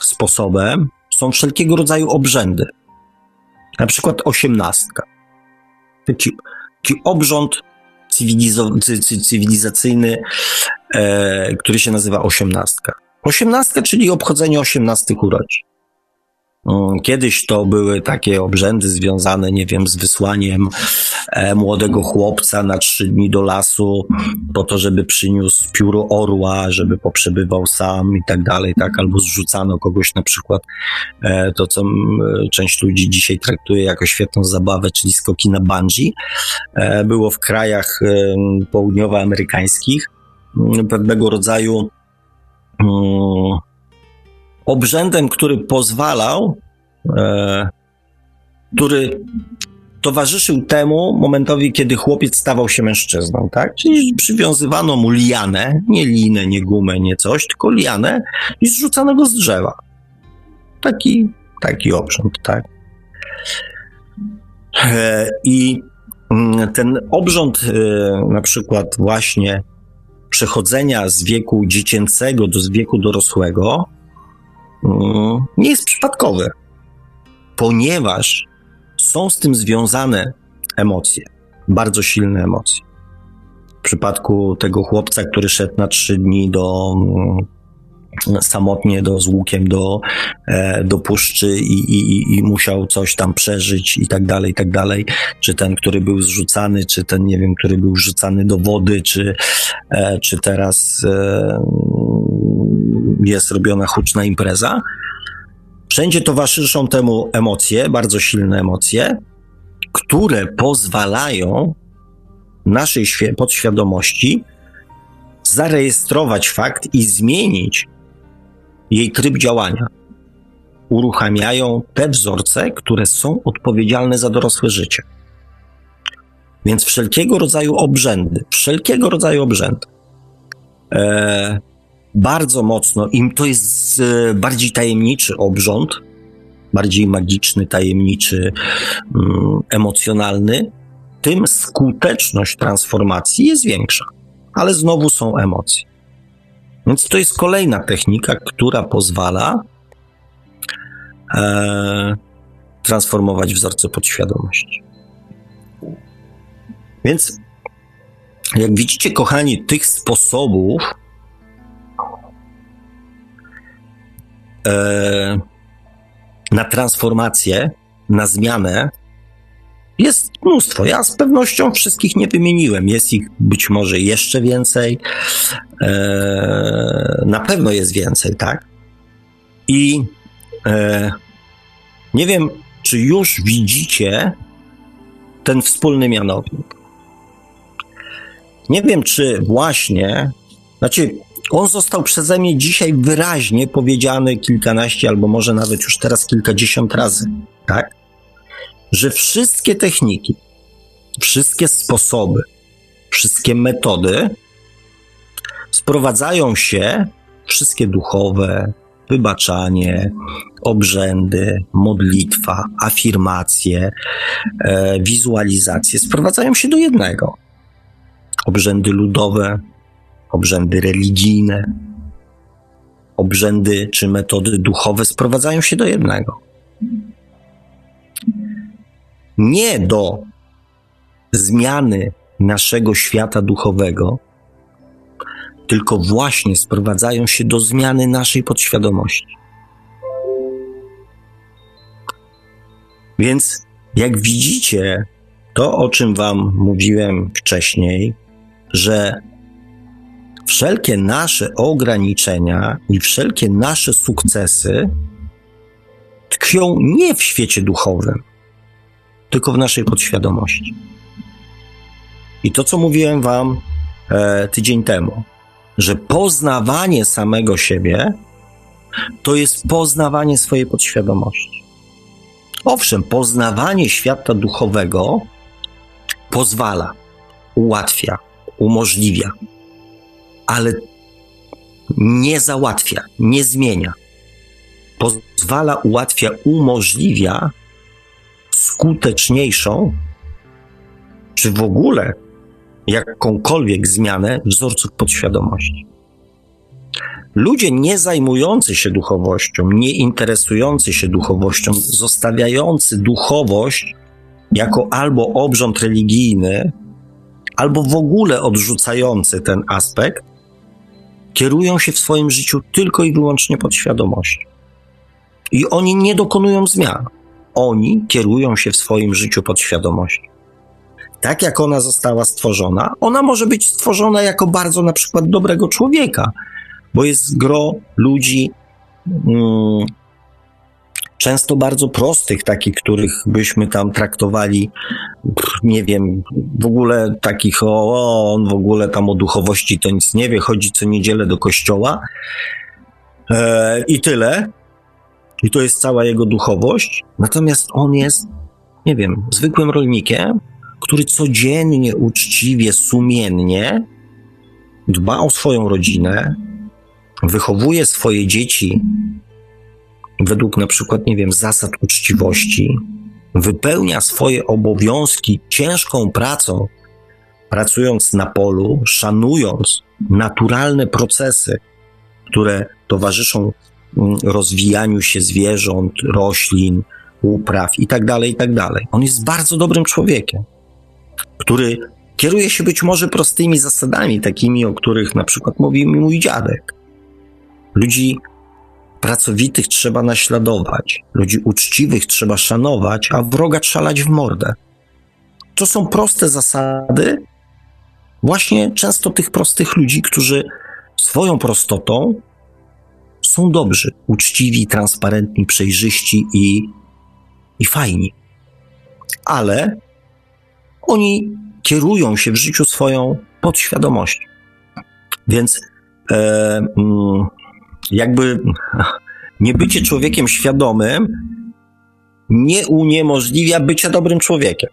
sposobem są wszelkiego rodzaju obrzędy. Na przykład osiemnastka. Taki, taki obrząd cywilizacyjny, e, który się nazywa osiemnastka. Osiemnastka, czyli obchodzenie osiemnastych urodzin. Mm, kiedyś to były takie obrzędy związane, nie wiem, z wysłaniem e, młodego chłopca na trzy dni do lasu po to, żeby przyniósł pióro orła, żeby poprzebywał sam i tak dalej, tak, albo zrzucano kogoś na przykład e, to, co część ludzi dzisiaj traktuje jako świetną zabawę, czyli skoki na bungee. E, było w krajach południowoamerykańskich pewnego rodzaju obrzędem, który pozwalał, e, który towarzyszył temu momentowi, kiedy chłopiec stawał się mężczyzną, tak? Czyli przywiązywano mu lianę, nie linę, nie gumę, nie coś, tylko lianę i zrzucano go z drzewa. Taki, taki obrząd, tak? E, I mm, ten obrząd, e, na przykład właśnie przechodzenia z wieku dziecięcego do wieku dorosłego, nie jest przypadkowy, ponieważ są z tym związane emocje, bardzo silne emocje. W przypadku tego chłopca, który szedł na trzy dni do mm, samotnie do, z łukiem do, e, do puszczy i, i, i musiał coś tam przeżyć i tak dalej, i tak dalej. Czy ten, który był zrzucany, czy ten, nie wiem, który był rzucany do wody, czy, e, czy teraz e, jest robiona huczna impreza. Wszędzie towarzyszą temu emocje, bardzo silne emocje, które pozwalają naszej podświadomości zarejestrować fakt i zmienić jej tryb działania. uruchamiają te wzorce, które są odpowiedzialne za dorosłe życie. Więc wszelkiego rodzaju obrzędy, wszelkiego rodzaju obrzędy, e, bardzo mocno, im to jest e, bardziej tajemniczy obrząd, bardziej magiczny, tajemniczy, mm, emocjonalny, tym skuteczność transformacji jest większa. Ale znowu są emocje. Więc to jest kolejna technika, która pozwala e, transformować wzorce podświadomości. Więc, jak widzicie, kochani, tych sposobów e, na transformację, na zmianę jest mnóstwo. Ja z pewnością wszystkich nie wymieniłem. Jest ich być może jeszcze więcej. E, na pewno jest więcej, tak? I e, nie wiem, czy już widzicie ten wspólny mianownik. Nie wiem, czy właśnie, znaczy, on został przeze mnie dzisiaj wyraźnie powiedziany kilkanaście, albo może nawet już teraz kilkadziesiąt razy, tak? Że wszystkie techniki, wszystkie sposoby, wszystkie metody sprowadzają się, wszystkie duchowe, wybaczanie, obrzędy, modlitwa, afirmacje, e, wizualizacje sprowadzają się do jednego. Obrzędy ludowe, obrzędy religijne, obrzędy czy metody duchowe sprowadzają się do jednego. Nie do zmiany naszego świata duchowego, tylko właśnie sprowadzają się do zmiany naszej podświadomości. Więc jak widzicie, to o czym Wam mówiłem wcześniej, że wszelkie nasze ograniczenia i wszelkie nasze sukcesy tkwią nie w świecie duchowym, tylko w naszej podświadomości. I to, co mówiłem Wam e, tydzień temu, że poznawanie samego siebie to jest poznawanie swojej podświadomości. Owszem, poznawanie świata duchowego pozwala, ułatwia, umożliwia, ale nie załatwia, nie zmienia. Pozwala, ułatwia, umożliwia skuteczniejszą, czy w ogóle jakąkolwiek zmianę wzorców podświadomości. Ludzie nie zajmujący się duchowością, nie interesujący się duchowością, zostawiający duchowość jako albo obrząd religijny, albo w ogóle odrzucający ten aspekt, kierują się w swoim życiu tylko i wyłącznie podświadomością. I oni nie dokonują zmian. Oni kierują się w swoim życiu podświadomością tak jak ona została stworzona, ona może być stworzona jako bardzo na przykład dobrego człowieka, bo jest gro ludzi mm, często bardzo prostych, takich, których byśmy tam traktowali, nie wiem, w ogóle takich, o, on w ogóle tam o duchowości to nic nie wie, chodzi co niedzielę do kościoła e, i tyle. I to jest cała jego duchowość. Natomiast on jest, nie wiem, zwykłym rolnikiem, który codziennie, uczciwie, sumiennie dba o swoją rodzinę, wychowuje swoje dzieci według na przykład, nie wiem, zasad uczciwości, wypełnia swoje obowiązki ciężką pracą, pracując na polu, szanując naturalne procesy, które towarzyszą mm, rozwijaniu się zwierząt, roślin, upraw itd., tak itd. Tak On jest bardzo dobrym człowiekiem który kieruje się być może prostymi zasadami, takimi, o których na przykład mówił mi mój dziadek. Ludzi pracowitych trzeba naśladować, ludzi uczciwych trzeba szanować, a wroga trzalać w mordę. To są proste zasady, właśnie często tych prostych ludzi, którzy swoją prostotą są dobrzy, uczciwi, transparentni, przejrzyści i, i fajni. Ale oni kierują się w życiu swoją podświadomością. Więc e, mm, jakby nie bycie człowiekiem świadomym nie uniemożliwia bycia dobrym człowiekiem.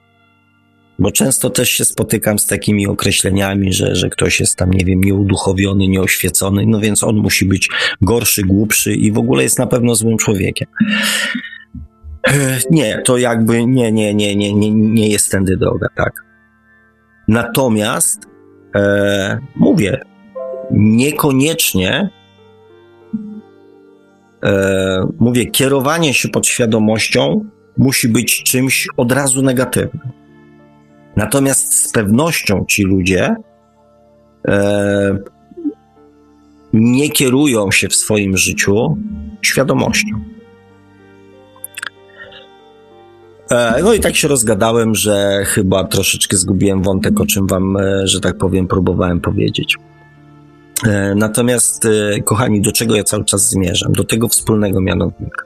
Bo często też się spotykam z takimi określeniami, że, że ktoś jest tam, nie wiem, nieuduchowiony, nieoświecony, no więc on musi być gorszy, głupszy i w ogóle jest na pewno złym człowiekiem. Nie, to jakby nie, nie, nie, nie, nie, nie jest tędy droga, tak. Natomiast e, mówię, niekoniecznie e, mówię, kierowanie się podświadomością musi być czymś od razu negatywnym. Natomiast z pewnością ci ludzie e, nie kierują się w swoim życiu świadomością. E, no i tak się rozgadałem, że chyba troszeczkę zgubiłem wątek, o czym wam, e, że tak powiem, próbowałem powiedzieć. E, natomiast, kochani, do czego ja cały czas zmierzam? Do tego wspólnego mianownika.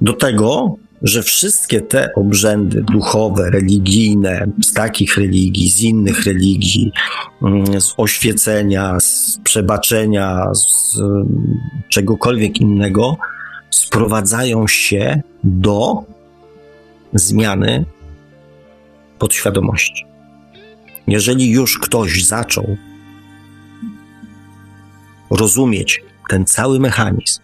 Do tego, że wszystkie te obrzędy duchowe, religijne, z takich religii, z innych religii, mm, z oświecenia, z przebaczenia, z czegokolwiek innego, sprowadzają się do zmiany podświadomości. Jeżeli już ktoś zaczął rozumieć ten cały mechanizm,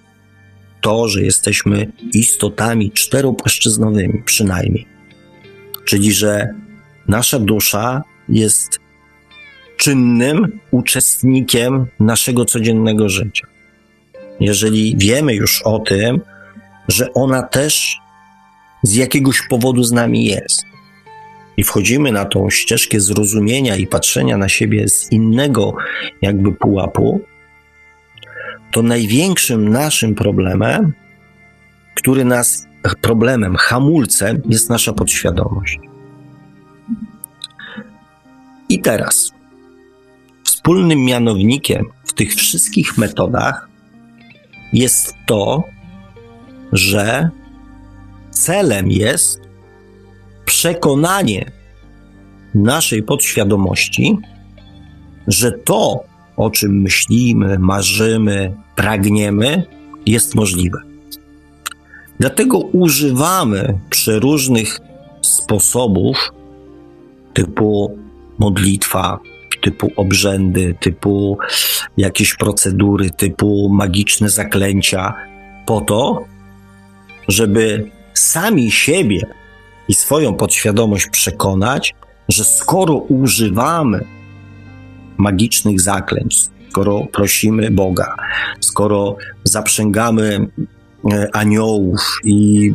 to, że jesteśmy istotami czteropłaszczyznowymi przynajmniej, czyli że nasza dusza jest czynnym uczestnikiem naszego codziennego życia. Jeżeli wiemy już o tym, że ona też z jakiegoś powodu z nami jest. I wchodzimy na tą ścieżkę zrozumienia i patrzenia na siebie z innego jakby pułapu, to największym naszym problemem, który nas problemem, hamulcem jest nasza podświadomość. I teraz wspólnym mianownikiem w tych wszystkich metodach jest to, że celem jest przekonanie naszej podświadomości, że to, o czym myślimy, marzymy, pragniemy, jest możliwe. Dlatego używamy przeróżnych sposobów typu modlitwa, typu obrzędy, typu jakieś procedury, typu magiczne zaklęcia, po to, żeby sami siebie i swoją podświadomość przekonać, że skoro używamy magicznych zaklęć, skoro prosimy Boga, skoro zaprzęgamy e, aniołów i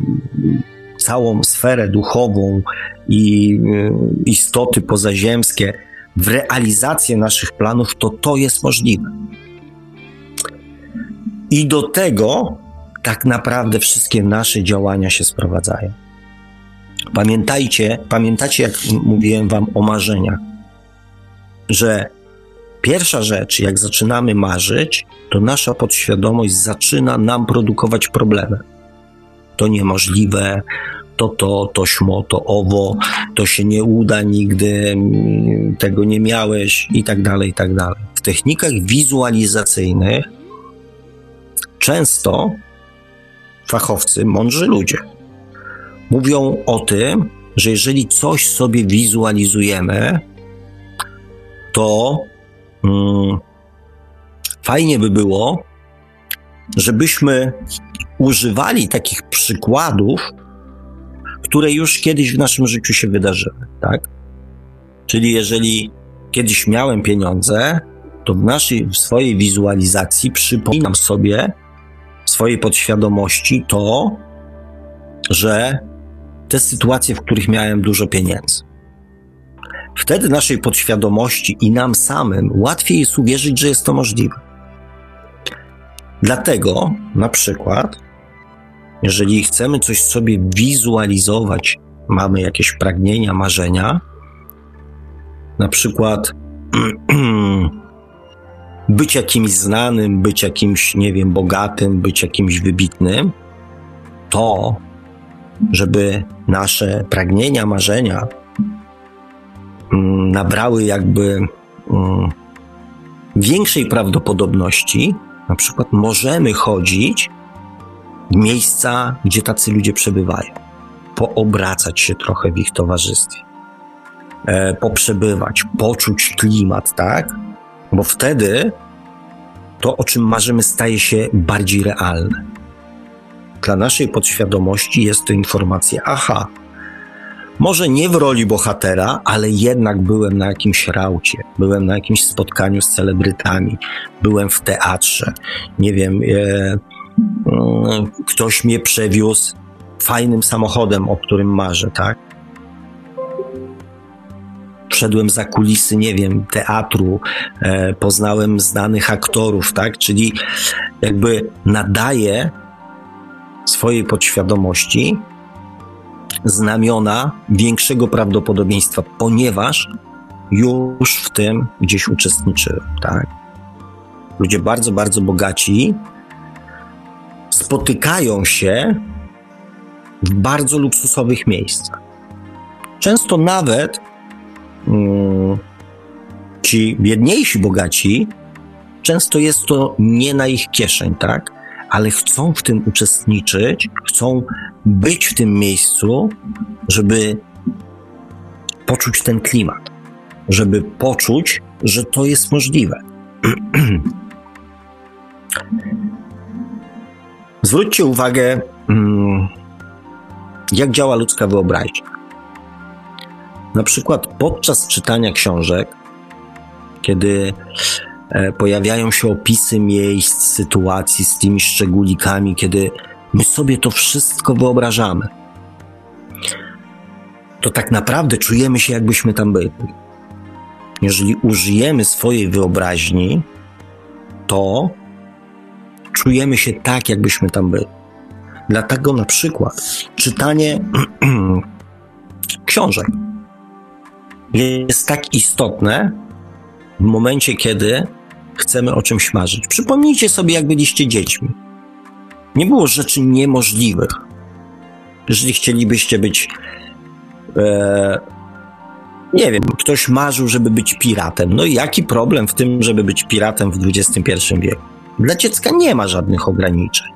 całą sferę duchową i e, istoty pozaziemskie w realizację naszych planów, to to jest możliwe. I do tego tak naprawdę wszystkie nasze działania się sprowadzają. Pamiętajcie, pamiętacie, jak mówiłem Wam o marzeniach, że pierwsza rzecz, jak zaczynamy marzyć, to nasza podświadomość zaczyna nam produkować problemy. To niemożliwe, to to, to śmo, to owo, to się nie uda nigdy, tego nie miałeś i tak dalej, i tak dalej. W technikach wizualizacyjnych często fachowcy, mądrzy ludzie mówią o tym, że jeżeli coś sobie wizualizujemy, to mm, fajnie by było, żebyśmy używali takich przykładów, które już kiedyś w naszym życiu się wydarzyły, tak? Czyli jeżeli kiedyś miałem pieniądze, to w naszej, w swojej wizualizacji przypominam sobie w swojej podświadomości to, że te sytuacje, w których miałem dużo pieniędzy. Wtedy naszej podświadomości i nam samym łatwiej jest uwierzyć, że jest to możliwe. Dlatego na przykład jeżeli chcemy coś sobie wizualizować, mamy jakieś pragnienia, marzenia, na przykład być jakimś znanym, być jakimś, nie wiem, bogatym, być jakimś wybitnym, to, żeby nasze pragnienia, marzenia nabrały jakby mm, większej prawdopodobności, Na przykład możemy chodzić w miejsca, gdzie tacy ludzie przebywają, poobracać się trochę w ich towarzystwie, e, poprzebywać, poczuć klimat, tak? Bo wtedy to, o czym marzymy, staje się bardziej realne. Dla naszej podświadomości jest to informacja, aha, może nie w roli bohatera, ale jednak byłem na jakimś raucie, byłem na jakimś spotkaniu z celebrytami, byłem w teatrze, nie wiem, e, mm, ktoś mnie przewiózł fajnym samochodem, o którym marzę, tak? Wszedłem za kulisy, nie wiem, teatru, e, poznałem znanych aktorów, tak? Czyli jakby nadaję swojej podświadomości znamiona większego prawdopodobieństwa, ponieważ już w tym gdzieś uczestniczyłem, tak? Ludzie bardzo, bardzo bogaci spotykają się w bardzo luksusowych miejscach. Często nawet mm, ci biedniejsi bogaci, często jest to nie na ich kieszeń, tak? Ale chcą w tym uczestniczyć, chcą być w tym miejscu, żeby poczuć ten klimat, żeby poczuć, że to jest możliwe. Zwróćcie uwagę, mm, jak działa ludzka wyobraźnia. Na przykład podczas czytania książek, kiedy pojawiają się opisy miejsc, sytuacji z tymi szczególikami, kiedy my sobie to wszystko wyobrażamy, to tak naprawdę czujemy się, jakbyśmy tam byli. Jeżeli użyjemy swojej wyobraźni, to czujemy się tak, jakbyśmy tam byli. Dlatego na przykład czytanie książek jest tak istotne w momencie, kiedy chcemy o czymś marzyć. Przypomnijcie sobie, jak byliście dziećmi. Nie było rzeczy niemożliwych. Jeżeli chcielibyście być, e, nie wiem, ktoś marzył, żeby być piratem. No i jaki problem w tym, żeby być piratem w XXI wieku? Dla dziecka nie ma żadnych ograniczeń.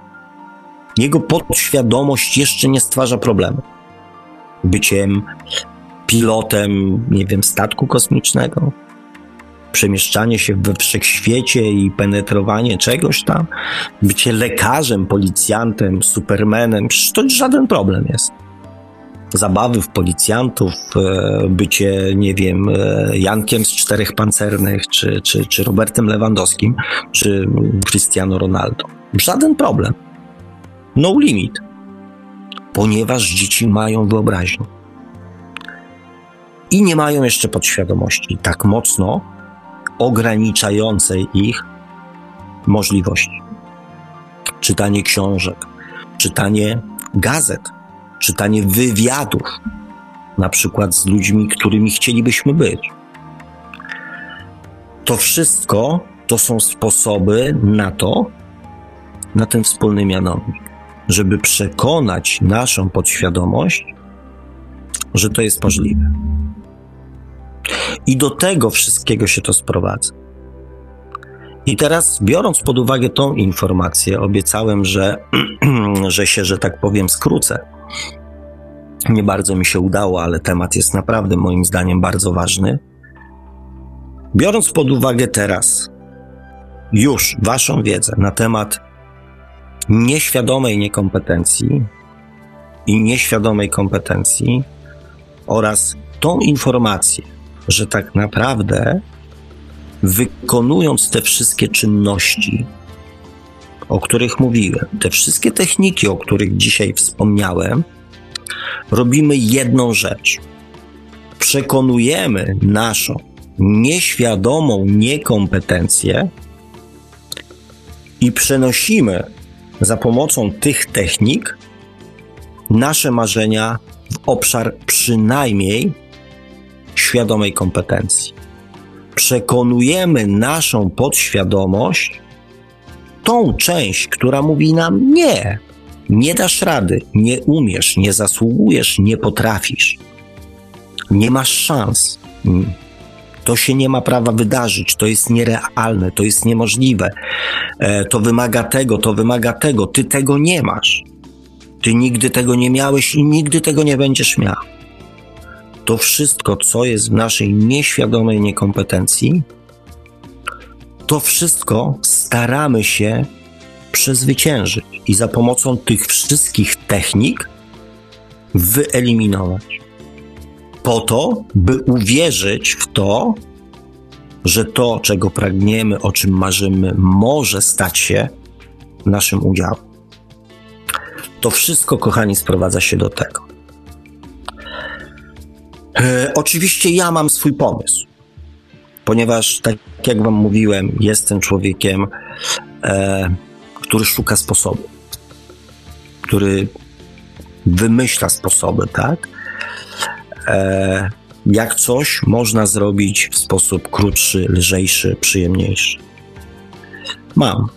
Jego podświadomość jeszcze nie stwarza problemu. Byciem pilotem, nie wiem, statku kosmicznego, przemieszczanie się we wszechświecie i penetrowanie czegoś tam, bycie lekarzem, policjantem, supermenem, przecież to żaden problem jest. Zabawy w policjantów, e, bycie, nie wiem, e, Jankiem z czterech pancernych, czy, czy, czy Robertem Lewandowskim, czy Cristiano Ronaldo. Żaden problem. No limit. Ponieważ dzieci mają wyobraźnię. I nie mają jeszcze podświadomości tak mocno, ograniczającej ich możliwości. Czytanie książek, czytanie gazet, czytanie wywiadów, na przykład z ludźmi, którymi chcielibyśmy być. To wszystko to są sposoby na to, na ten wspólny mianownik, żeby przekonać naszą podświadomość, że to jest możliwe. I do tego wszystkiego się to sprowadza. I teraz, biorąc pod uwagę tą informację, obiecałem, że, że się, że tak powiem, skrócę. Nie bardzo mi się udało, ale temat jest naprawdę moim zdaniem bardzo ważny. Biorąc pod uwagę teraz już Waszą wiedzę na temat nieświadomej niekompetencji i nieświadomej kompetencji oraz tą informację, że tak naprawdę wykonując te wszystkie czynności, o których mówiłem, te wszystkie techniki, o których dzisiaj wspomniałem, robimy jedną rzecz. Przekonujemy naszą nieświadomą niekompetencję i przenosimy za pomocą tych technik nasze marzenia w obszar przynajmniej świadomej kompetencji. Przekonujemy naszą podświadomość, tą część, która mówi nam nie, nie dasz rady, nie umiesz, nie zasługujesz, nie potrafisz, nie masz szans. To się nie ma prawa wydarzyć, to jest nierealne, to jest niemożliwe. E, to wymaga tego, to wymaga tego. Ty tego nie masz. Ty nigdy tego nie miałeś i nigdy tego nie będziesz miał. To wszystko, co jest w naszej nieświadomej niekompetencji, to wszystko staramy się przezwyciężyć i za pomocą tych wszystkich technik wyeliminować. Po to, by uwierzyć w to, że to, czego pragniemy, o czym marzymy, może stać się naszym udziałem. To wszystko, kochani, sprowadza się do tego. E, oczywiście ja mam swój pomysł, ponieważ, tak jak Wam mówiłem, jestem człowiekiem, e, który szuka sposobu, który wymyśla sposoby, tak? E, jak coś można zrobić w sposób krótszy, lżejszy, przyjemniejszy. Mam.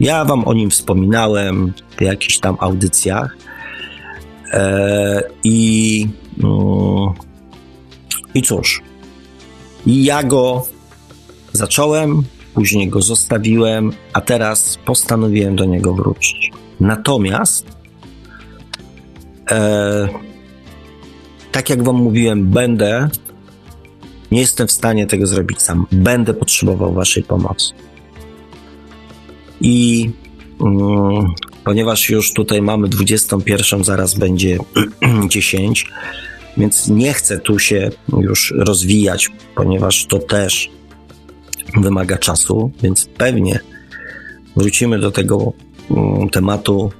Ja Wam o nim wspominałem w jakichś tam audycjach. E, I. No, I cóż. Ja go zacząłem, później go zostawiłem, a teraz postanowiłem do niego wrócić. Natomiast, e, tak jak Wam mówiłem, będę, nie jestem w stanie tego zrobić sam. Będę potrzebował Waszej pomocy. I mm, ponieważ już tutaj mamy 21, zaraz będzie 10, więc nie chcę tu się już rozwijać, ponieważ to też wymaga czasu, więc pewnie wrócimy do tego mm, tematu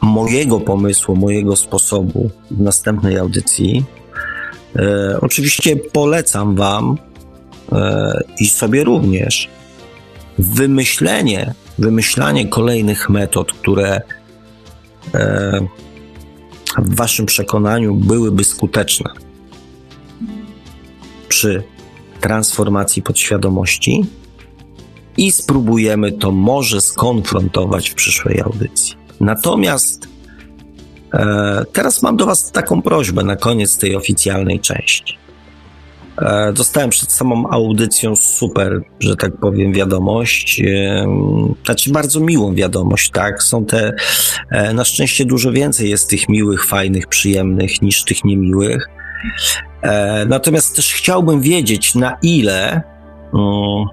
mojego pomysłu, mojego sposobu w następnej audycji. E, oczywiście polecam Wam e, i sobie również wymyślenie, wymyślanie kolejnych metod, które e, w Waszym przekonaniu byłyby skuteczne przy transformacji podświadomości i spróbujemy to może skonfrontować w przyszłej audycji. Natomiast e, teraz mam do Was taką prośbę na koniec tej oficjalnej części. E, dostałem przed samą audycją super, że tak powiem, wiadomość. E, znaczy bardzo miłą wiadomość, tak? Są te, e, na szczęście dużo więcej jest tych miłych, fajnych, przyjemnych niż tych niemiłych. Natomiast też chciałbym wiedzieć, na ile um,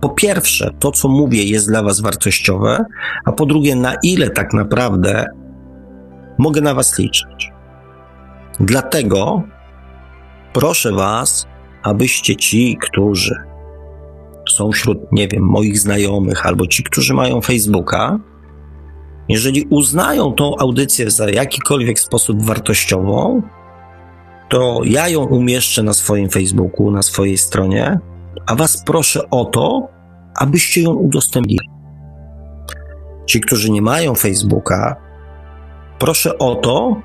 po pierwsze, to co mówię jest dla Was wartościowe, a po drugie, na ile tak naprawdę mogę na Was liczyć. Dlatego proszę Was, abyście ci, którzy są wśród, nie wiem, moich znajomych albo ci, którzy mają Facebooka, jeżeli uznają tą audycję za jakikolwiek sposób wartościową, to ja ją umieszczę na swoim Facebooku, na swojej stronie, a Was proszę o to, abyście ją udostępnili. Ci, którzy nie mają Facebooka, proszę o to,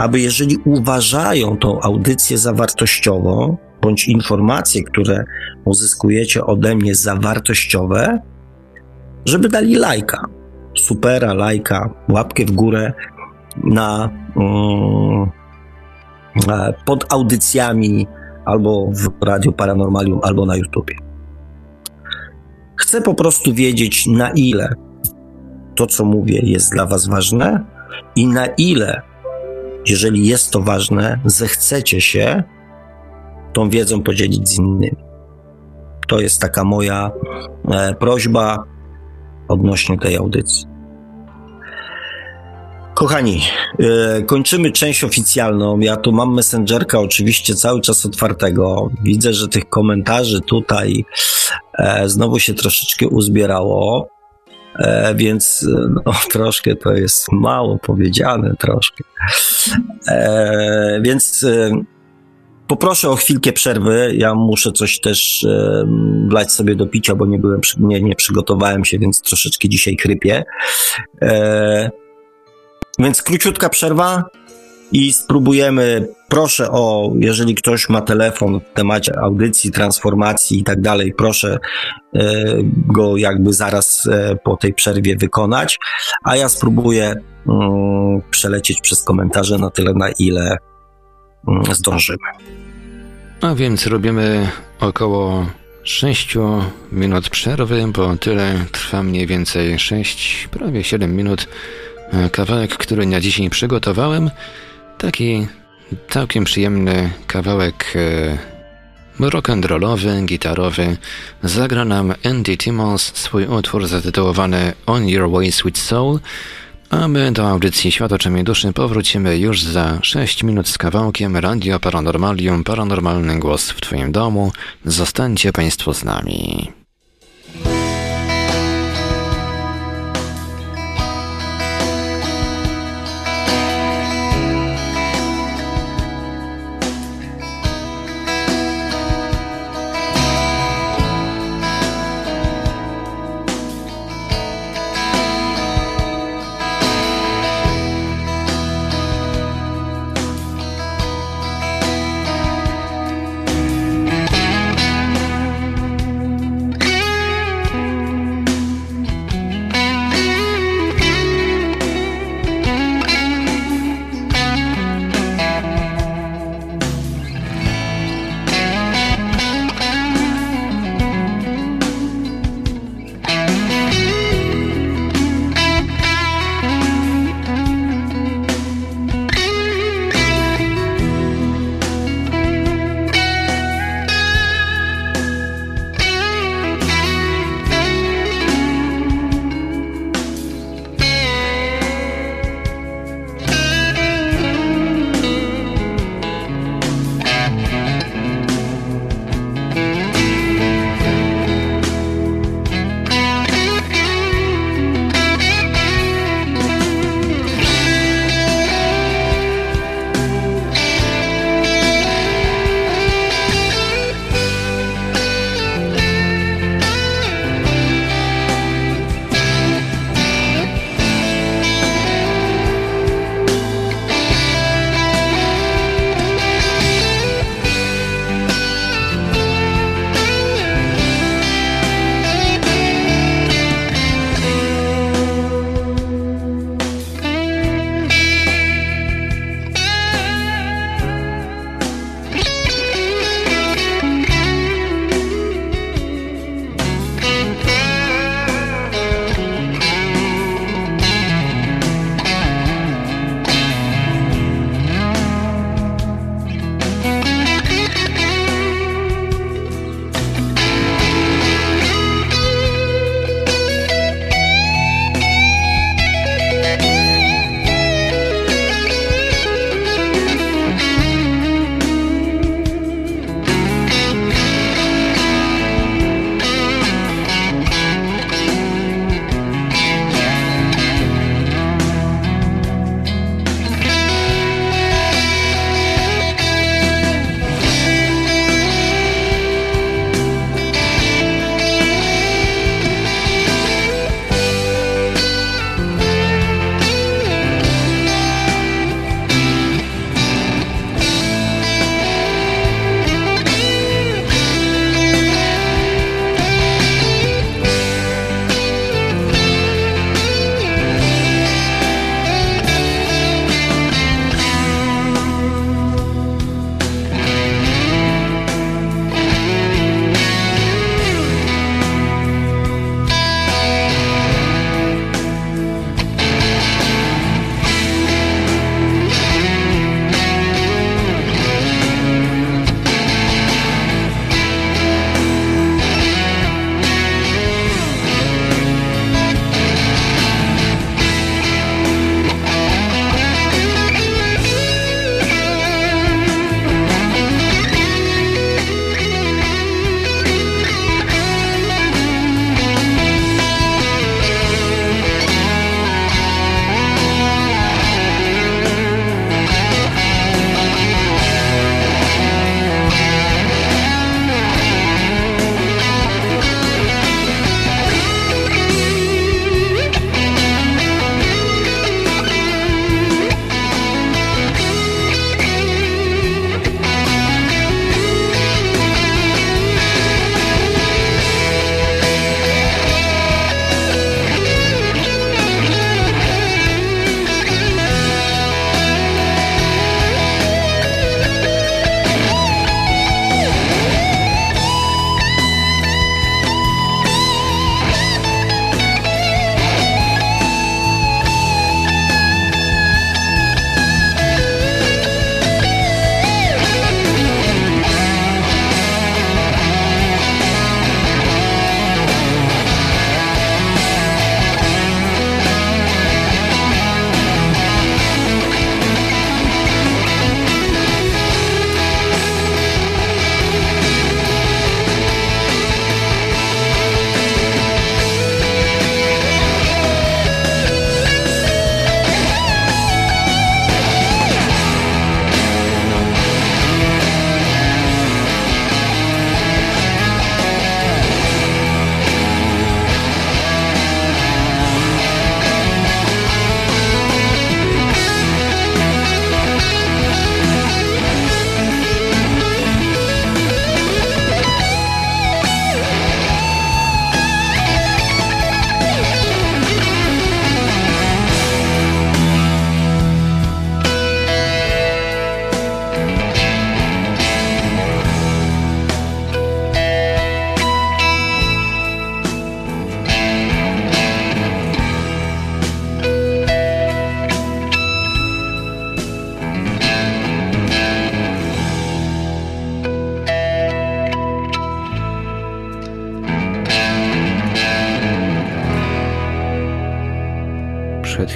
aby jeżeli uważają tą audycję za wartościową, bądź informacje, które uzyskujecie ode mnie za wartościowe, żeby dali lajka, supera, lajka, łapkę w górę na, mm, E, pod audycjami albo w Radiu Paranormalium, albo na YouTubie. Chcę po prostu wiedzieć, na ile to, co mówię, jest dla Was ważne i na ile, jeżeli jest to ważne, zechcecie się tą wiedzą podzielić z innymi. To jest taka moja e, prośba odnośnie tej audycji. Kochani, yy, kończymy część oficjalną. Ja tu mam Messengerka oczywiście cały czas otwartego. Widzę, że tych komentarzy tutaj e, znowu się troszeczkę uzbierało, e, więc no, troszkę to jest mało powiedziane, troszkę. E, więc e, poproszę o chwilkę przerwy. Ja muszę coś też e, wlać sobie do picia, bo nie byłem, nie, nie przygotowałem się, więc troszeczkę dzisiaj chrypię. E, więc króciutka przerwa i spróbujemy. Proszę o, jeżeli ktoś ma telefon w temacie audycji, transformacji i tak dalej, proszę e, go jakby zaraz e, po tej przerwie wykonać, a ja spróbuję mm, przelecieć przez komentarze na tyle, na ile mm, zdążymy. A więc robimy około 6 minut przerwy, bo tyle trwa mniej więcej 6, prawie 7 minut. E, Kawałek, który na dzisiaj przygotowałem, taki całkiem przyjemny kawałek e, rock'n'rollowy, gitarowy. Zagra nam Andy Timmons swój utwór zatytułowany On Your Way Sweet Soul, a my do audycji Świat oczami duszy powrócimy już za 6 minut z kawałkiem Radio Paranormalium, paranormalny głos w Twoim domu. Zostańcie Państwo z nami.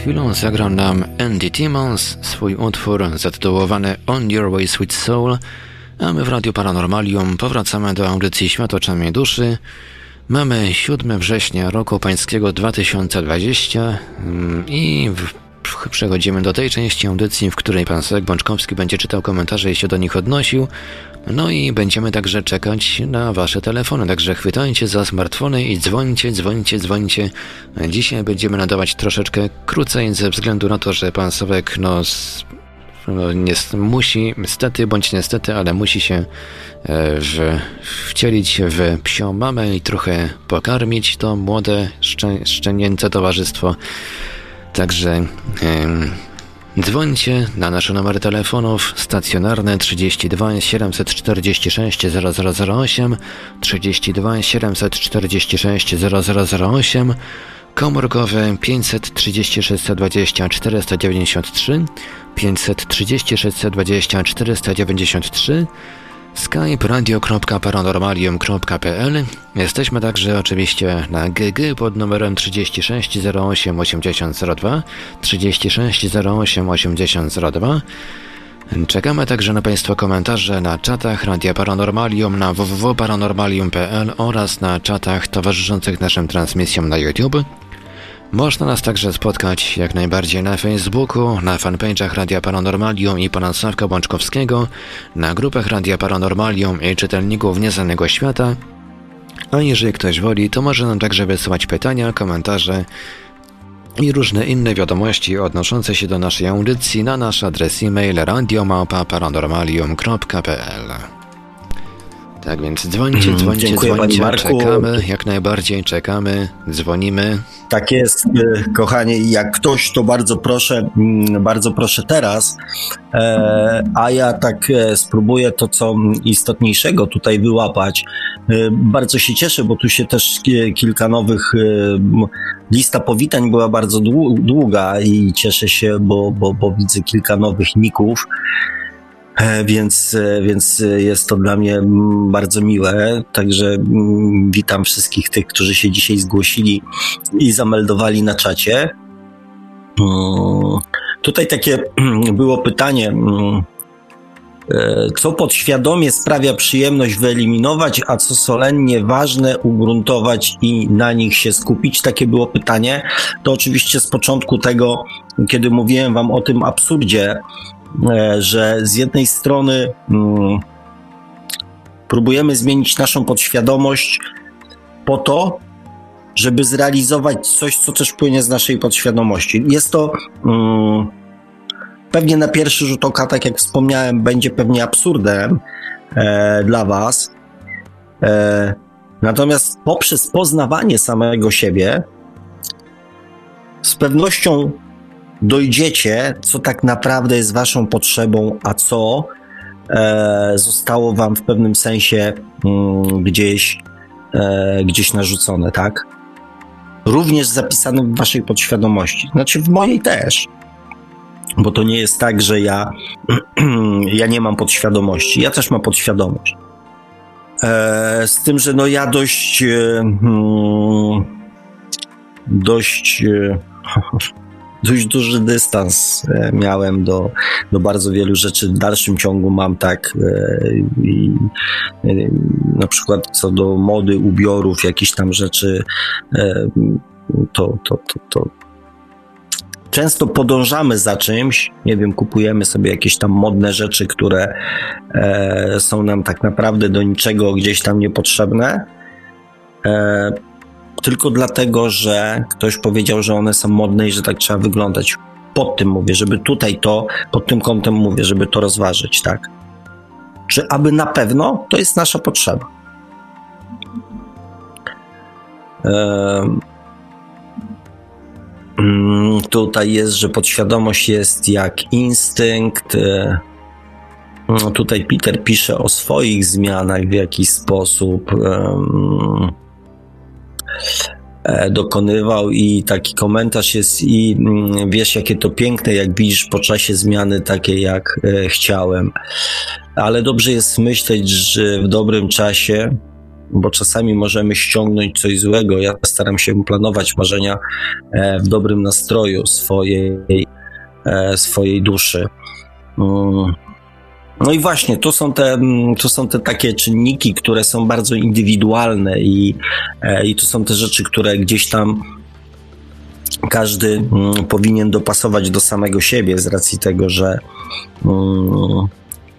Chwilą zagrał nam Andy Timmons swój utwór zatytułowany On Your Way Sweet Soul, a my w Radiu Paranormalium powracamy do audycji Świat oczami duszy. Mamy 7 września roku pańskiego 2020 mm, i w przechodzimy do tej części audycji, w której pan Sek Bączkowski będzie czytał komentarze i się do nich odnosił. No i będziemy także czekać na wasze telefony, także chwytajcie za smartfony i dzwońcie, dzwońcie, dzwońcie. Dzisiaj będziemy nadawać troszeczkę krócej ze względu na to, że pan Sowek no, no nie, musi, niestety bądź niestety, ale musi się e, w, wcielić w psią mamę i trochę pokarmić to młode, szczę, szczenięce towarzystwo. Także dzwońcie na nasze numery telefonów stacjonarne 32 746 0008, 32 746 0008, komórkowe 536 20 493, 536 20 493, skype radio.paranormalium.pl Jesteśmy także oczywiście na GG pod numerem 36 08 8002 36 08 8002 Czekamy także na Państwa komentarze na czatach Radia Paranormalium na www.paranormalium.pl oraz na czatach towarzyszących naszym transmisjom na YouTube. Można nas także spotkać jak najbardziej na Facebooku, na fanpage'ach Radia Paranormalium i pana Sławka Bączkowskiego, na grupach Radia Paranormalium i czytelników Nieznanego Świata. A jeżeli ktoś woli, to może nam także wysyłać pytania, komentarze i różne inne wiadomości odnoszące się do naszej audycji na nasz adres e-mail radiomałpa-paranormalium.pl tak więc dzwońcie, mhm. dzwońcie, Dziękuję dzwońcie, czekamy, jak najbardziej czekamy, dzwonimy. Tak jest, y, kochanie, jak ktoś, to bardzo proszę, mm, bardzo proszę teraz, e, a ja tak e, spróbuję to, co istotniejszego tutaj wyłapać. E, bardzo się cieszę, bo tu się też kilka nowych, lista powitań była bardzo długa i cieszę się, bo, bo, bo widzę kilka nowych ników. E, więc, e, więc jest to dla mnie mm, bardzo miłe. Także mm, witam wszystkich tych, którzy się dzisiaj zgłosili i zameldowali na czacie. Mm, tutaj takie było pytanie, e, co podświadomie sprawia przyjemność wyeliminować, a co solennie ważne ugruntować i na nich się skupić? Takie było pytanie. To oczywiście z początku tego, kiedy mówiłem Wam o tym absurdzie, E, że z jednej strony mm, próbujemy zmienić naszą podświadomość po to, żeby zrealizować coś, co też płynie z naszej podświadomości. Jest to mm, pewnie na pierwszy rzut oka, tak jak wspomniałem, będzie pewnie absurdem e, dla Was. E, natomiast poprzez poznawanie samego siebie, z pewnością dojdziecie, co tak naprawdę jest waszą potrzebą, a co e, zostało wam w pewnym sensie mm, gdzieś, e, gdzieś narzucone, tak? Również zapisane w waszej podświadomości. Znaczy w mojej też. Bo to nie jest tak, że ja, ja nie mam podświadomości. Ja też mam podświadomość. E, z tym, że no ja dość e, hmm, dość e, dość duży dystans e, miałem do, do bardzo wielu rzeczy. W dalszym ciągu mam tak e, i e, na przykład co do mody, ubiorów, jakichś tam rzeczy, to, to, to, to często podążamy za czymś, nie wiem, kupujemy sobie jakieś tam modne rzeczy, które e, są nam tak naprawdę do niczego gdzieś tam niepotrzebne. E, tylko dlatego, że ktoś powiedział, że one są modne i że tak trzeba wyglądać. Pod tym mówię, żeby tutaj to, pod tym kątem mówię, żeby to rozważyć, tak? Czy aby na pewno to jest nasza potrzeba? Um, tutaj jest, że podświadomość jest jak instynkt. E, no, tutaj Peter pisze o swoich zmianach w jakiś sposób. Dokonywał i taki komentarz jest i mm, wiesz jakie to piękne, jak widzisz po czasie zmiany takie jak e, chciałem. Ale dobrze jest myśleć, że w dobrym czasie bo czasami możemy ściągnąć coś złego. Ja staram się planować marzenia e, w dobrym nastroju swojej, e, swojej duszy. Mm. No i właśnie, to są, te, mm, to są te takie czynniki, które są bardzo indywidualne i, e, i to są te rzeczy, które gdzieś tam każdy mm, powinien dopasować do samego siebie z racji tego, że,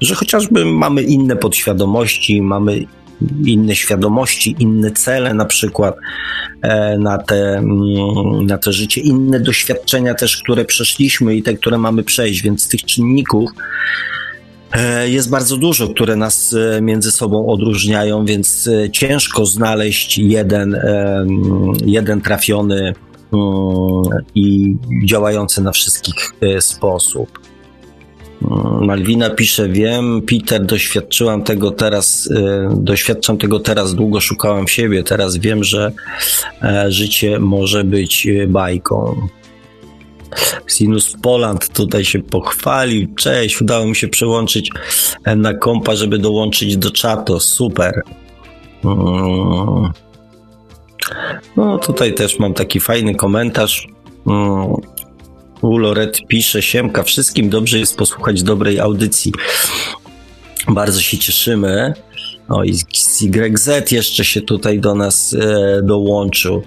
że chociażby mamy inne podświadomości, mamy inne świadomości, inne cele na przykład e, na te, mm, na te życie, inne doświadczenia też, które przeszliśmy i te, które mamy przejść, więc tych czynników jest bardzo dużo, które nas e, między sobą odróżniają, więc ciężko znaleźć jeden, jeden trafiony mm, i działający na wszystkich sposób. Malwina pisze, wiem, Peter, doświadczyłam tego teraz, doświadczam tego teraz, długo szukałam siebie, teraz wiem, że e, życie może być bajką. Sinus Poland tutaj się pochwalił. Cześć, udało mi się przełączyć e, na kompa, żeby dołączyć do czatu. Super. Mm. No, tutaj też mam taki fajny komentarz. Mm. Uloret pisze, Siemka, wszystkim dobrze jest posłuchać dobrej audycji. Bardzo się cieszymy. O i YZ jeszcze się tutaj do nas e, dołączył.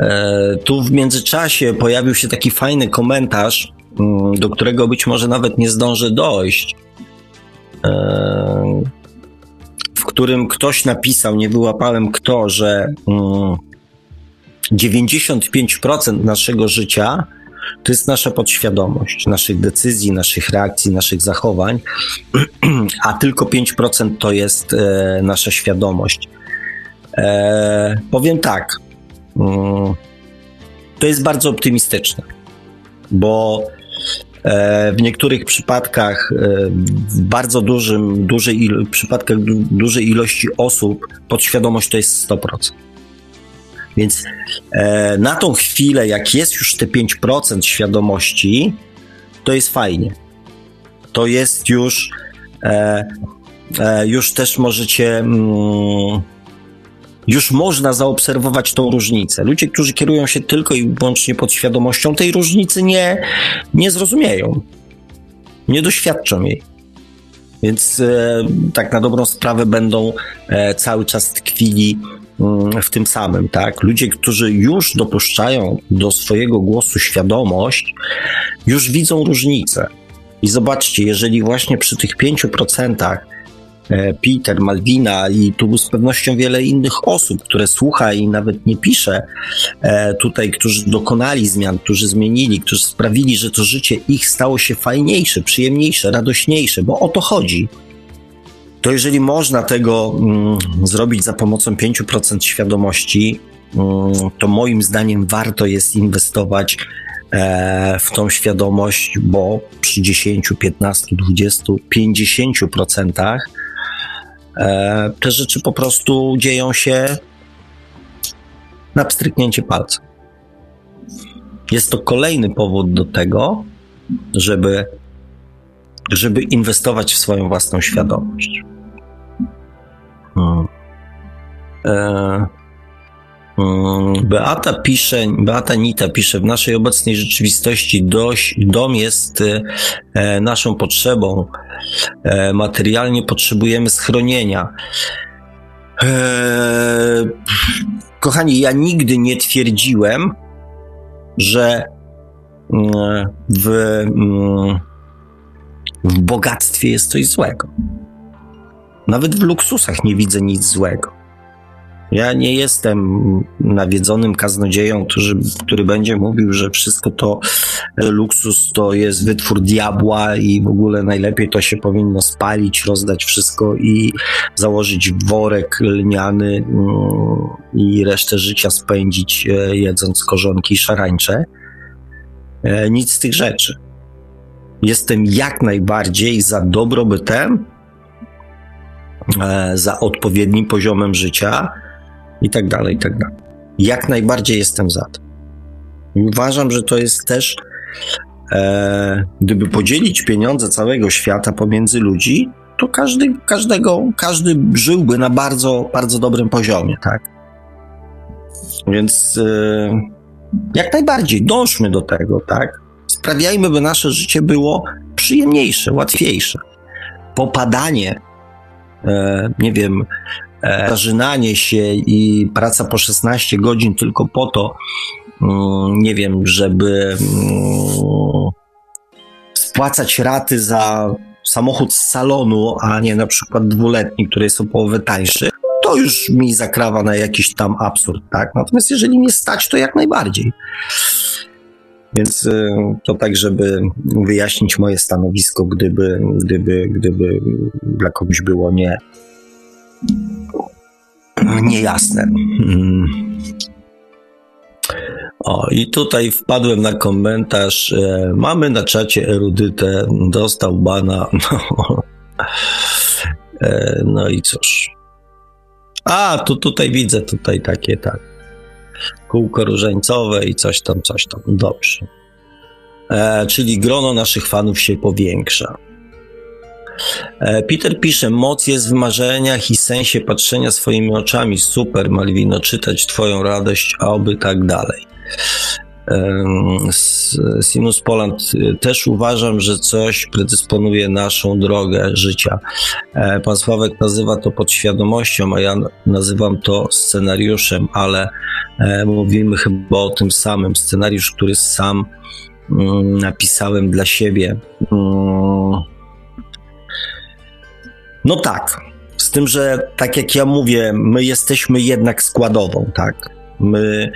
E, tu w międzyczasie pojawił się taki fajny komentarz, mm, do którego być może nawet nie zdążę dojść. E, w którym ktoś napisał, nie wyłapałem kto, że m, mm, 95% naszego życia to jest nasza podświadomość, naszych decyzji, naszych reakcji, naszych zachowań, a tylko 5% to jest e, nasza świadomość. Powiem tak, to jest bardzo optymistyczne, bo e, w niektórych przypadkach, e, w bardzo dużym, dużej przypadkach dużej ilości osób podświadomość to jest 100%. Więc e, na tą chwilę, jak jest już te 5% świadomości, to jest fajnie. To jest już, już też możecie, mm, już można zaobserwować tą różnicę. Ludzie, którzy kierują się tylko i wyłącznie podświadomością, tej różnicy nie, nie zrozumieją, nie doświadczą jej. Więc e, tak na dobrą sprawę będą e, cały czas tkwili Mm, w tym samym, tak? Ludzie, którzy już dopuszczają do swojego głosu świadomość, już widzą różnicę. I zobaczcie, jeżeli właśnie przy tych 5% e, Peter, Malwina i tu z pewnością wiele innych osób, które słucha i nawet nie pisze e, tutaj, którzy dokonali zmian, którzy zmienili, którzy sprawili, że to życie ich stało się fajniejsze, przyjemniejsze, radośniejsze, bo o to chodzi. To jeżeli można tego mm, zrobić za pomocą 5% świadomości, mm, to moim zdaniem warto jest inwestować e, w tą świadomość, bo przy 10, 15, 20, 50% e, te rzeczy po prostu dzieją się na pstryknięcie palca. Jest to kolejny powód do tego, żeby, żeby inwestować w swoją własną świadomość. Hmm. E. Beata pisze, Beata Nita pisze, w naszej obecnej rzeczywistości dość, dom jest e, naszą potrzebą. E, materialnie potrzebujemy schronienia. kochani, ja nigdy nie twierdziłem, że mm, w, mm, w bogactwie jest coś złego. Nawet w luksusach nie widzę nic złego. Ja nie jestem nawiedzonym kaznodzieją, który, który będzie mówił, że wszystko to e, luksus to jest wytwór diabła i w ogóle najlepiej to się powinno spalić, rozdać wszystko i założyć worek lniany mm, i resztę życia spędzić e, jedząc korzonki i szarańcze. E, nic z tych rzeczy. Jestem jak najbardziej za dobrobytem za odpowiednim poziomem życia i tak dalej, i tak dalej. Jak najbardziej jestem za tym. Uważam, że to jest też, e, gdyby podzielić pieniądze całego świata pomiędzy ludzi, to każdy, każdego, każdy żyłby na bardzo, bardzo dobrym poziomie, tak? Więc yy, jak najbardziej dążmy do tego, tak? Sprawiajmy, by nasze życie było przyjemniejsze, łatwiejsze. Popadanie, e, nie wiem, e, zażynanie się i praca po 16 godzin tylko po to, mm, nie wiem, żeby mm, spłacać raty za samochód z salonu, a nie na przykład dwuletni, który jest o połowę tańszy, to już mi zakrawa na jakiś tam absurd, tak? Natomiast jeżeli mnie stać, to jak najbardziej. Więc y, to tak, żeby wyjaśnić moje stanowisko, gdyby, gdyby, gdyby dla kogoś było nie niejasne. Mm. O, i tutaj wpadłem na komentarz. E, mamy na czacie erudytę, dostał bana. No, e, no i cóż. A, tu tutaj widzę, tutaj takie, tak. Kółko różańcowe i coś tam, coś tam. Dobrze. E, czyli grono naszych fanów się powiększa. E, Peter pisze, moc jest w marzeniach i sensie patrzenia swoimi oczami. Super, Malwino, czytać twoją radość, a oby tak dalej. Sinus Poland też uważam, że coś predysponuje naszą drogę życia. E, pan Sławek nazywa to podświadomością, a ja nazywam to scenariuszem, ale e, mówimy chyba o tym samym. Scenariusz, który sam mm, napisałem dla siebie. No tak, z tym, że tak jak ja mówię, my jesteśmy jednak składową, tak? My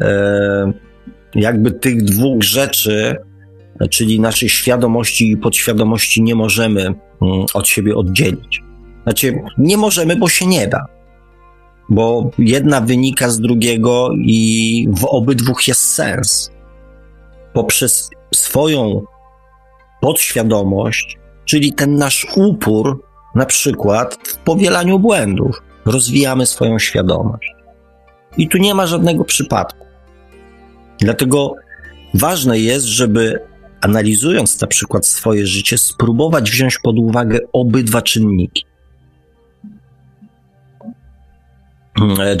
e, jakby tych dwóch rzeczy, czyli naszej świadomości i podświadomości, nie możemy mm, od siebie oddzielić. Znaczy, nie możemy, bo się nie da. Bo jedna wynika z drugiego i w obydwóch jest sens. Poprzez swoją podświadomość, czyli ten nasz upór, na przykład w powielaniu błędów, rozwijamy swoją świadomość. I tu nie ma żadnego przypadku. Dlatego ważne jest, żeby analizując na przykład swoje życie, spróbować wziąć pod uwagę obydwa czynniki.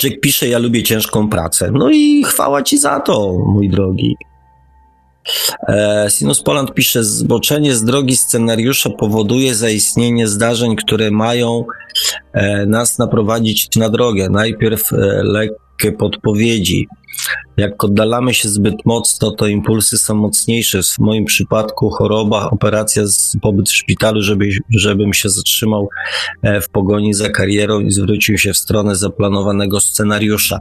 Jack pisze, ja lubię ciężką pracę. No i chwała ci za to, mój drogi. E, Sinus Poland pisze, zboczenie z drogi scenariusza powoduje zaistnienie zdarzeń, które mają e, nas naprowadzić na drogę. Najpierw e, lekkie podpowiedzi, jak oddalamy się zbyt mocno, to impulsy są mocniejsze. W moim przypadku choroba, operacja, pobyt w szpitalu, żeby, żebym się zatrzymał w pogoni za karierą i zwrócił się w stronę zaplanowanego scenariusza.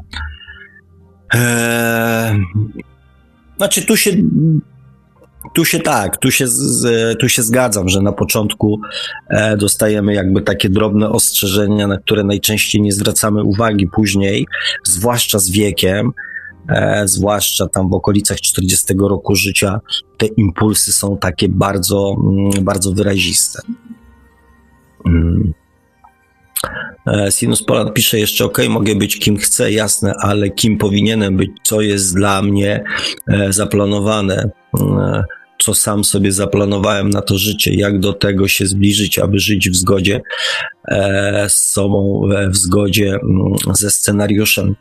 Eee, znaczy, tu się tu się tak, tu się, tu się zgadzam, że na początku e, dostajemy jakby takie drobne ostrzeżenia, na które najczęściej nie zwracamy uwagi później, zwłaszcza z wiekiem, e, zwłaszcza tam w okolicach 40 roku życia, te impulsy są takie bardzo, mm, bardzo wyraziste. Mm. E, Sinus Poland pisze jeszcze, ok, mogę być kim chcę, jasne, ale kim powinienem być, co jest dla mnie e, zaplanowane, e, co sam sobie zaplanowałem na to życie, jak do tego się zbliżyć, aby żyć w zgodzie z sobą, w zgodzie mm, ze scenariuszem.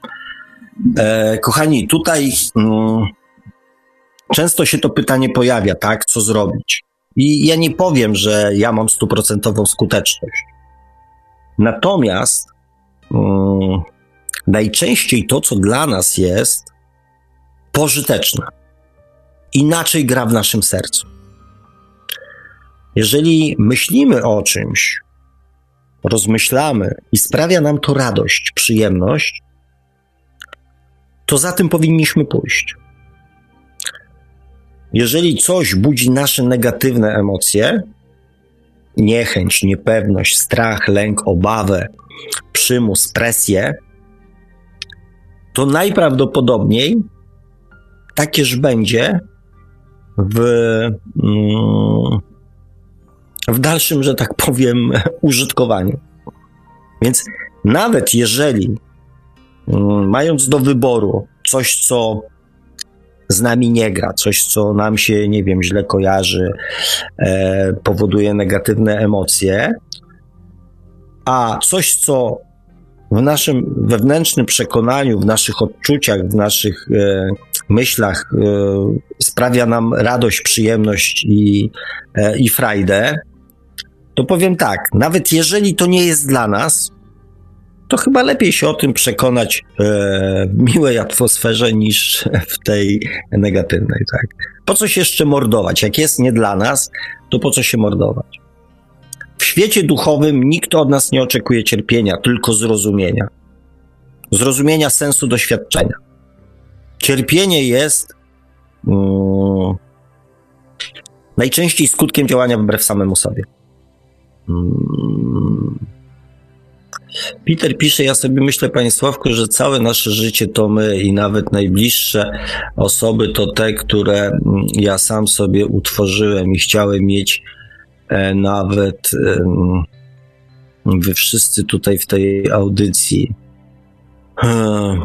Kochani, tutaj mm, często się to pytanie pojawia, tak, co zrobić? I ja nie powiem, że ja mam stuprocentową skuteczność Natomiast um, najczęściej to, co dla nas jest pożyteczne, inaczej gra w naszym sercu. Jeżeli myślimy o czymś, rozmyślamy i sprawia nam to radość, przyjemność, to za tym powinniśmy pójść. Jeżeli coś budzi nasze negatywne emocje, niechęć, niepewność, strach, lęk, obawę, przymus, presję, to najprawdopodobniej takież będzie w, mm, w dalszym, że tak powiem, użytkowaniu. Więc nawet jeżeli, mm, mając do wyboru coś, co z nami nie gra, coś, co nam się, nie wiem, źle kojarzy, e, powoduje negatywne emocje, a coś, co w naszym wewnętrznym przekonaniu, w naszych odczuciach, w naszych e, myślach e, sprawia nam radość, przyjemność i, e, i frajdę, to powiem tak, nawet jeżeli to nie jest dla nas, to chyba lepiej się o tym przekonać e, miłej atmosferze niż w tej negatywnej, tak? Po co się jeszcze mordować? Jak jest nie dla nas, to po co się mordować? W świecie duchowym nikt od nas nie oczekuje cierpienia, tylko zrozumienia. Zrozumienia sensu doświadczenia. Cierpienie jest mm, najczęściej skutkiem działania wbrew samemu sobie. Mm. Peter pisze, ja sobie myślę, panie Sławku, że całe nasze życie to my i nawet najbliższe osoby to te, które mm, ja sam sobie utworzyłem i chciałem mieć e, nawet wy wszyscy tutaj w tej audycji. E,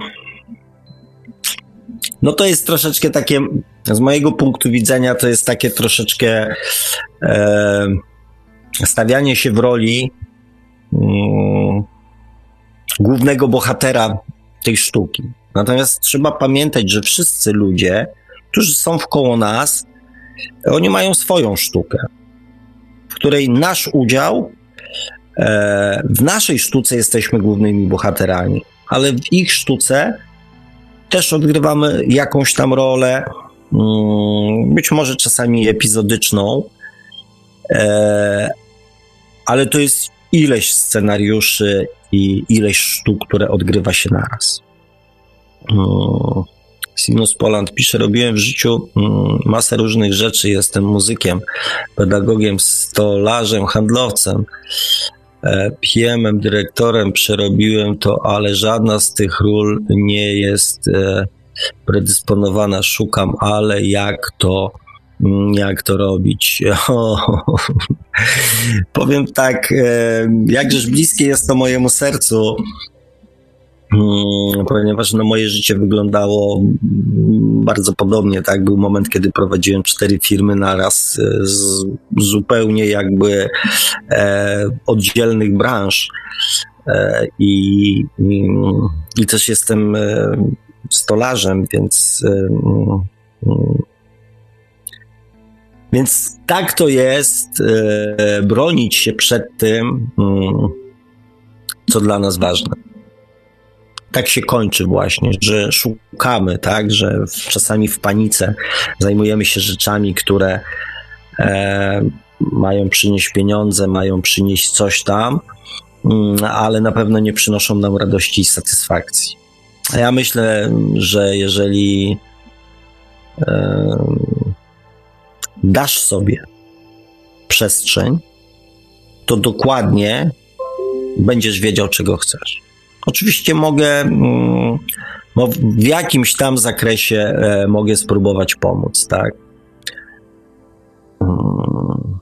no to jest troszeczkę takie, z mojego punktu widzenia, to jest takie troszeczkę stawianie się w roli mm, głównego bohatera tej sztuki. Natomiast trzeba pamiętać, że wszyscy ludzie, którzy są wkoło nas, oni mają swoją sztukę, w której nasz udział, e, w naszej sztuce jesteśmy głównymi bohaterami, ale w ich sztuce też odgrywamy jakąś tam rolę, mm, być może czasami epizodyczną, e, ale to jest ileś scenariuszy i ileś sztuk, które odgrywa się naraz. Sinus Poland pisze, robiłem w życiu mm, masę różnych rzeczy, jestem muzykiem, pedagogiem, stolarzem, handlowcem, e, PM-em, dyrektorem, przerobiłem to, ale żadna z tych ról nie jest e, predysponowana, szukam, ale jak to jak to robić. O, powiem tak, e, jakżeż bliskie jest to mojemu sercu, mm, ponieważ no, moje życie wyglądało bardzo podobnie, tak? Był moment, kiedy prowadziłem cztery firmy naraz e, z zupełnie jakby e, oddzielnych branż e, i, i, też jestem stolarzem, więc więc tak to jest, e, bronić się przed tym, mm, co dla nas ważne. Tak się kończy właśnie, że szukamy, tak, że czasami w panice zajmujemy się rzeczami, które e, mają przynieść pieniądze, mają przynieść coś tam, mm, ale na pewno nie przynoszą nam radości i satysfakcji. A ja myślę, że jeżeli e, dasz sobie przestrzeń, to dokładnie będziesz wiedział, czego chcesz. Oczywiście mogę mm, w jakimś tam zakresie e, mogę spróbować pomóc, tak? Mm.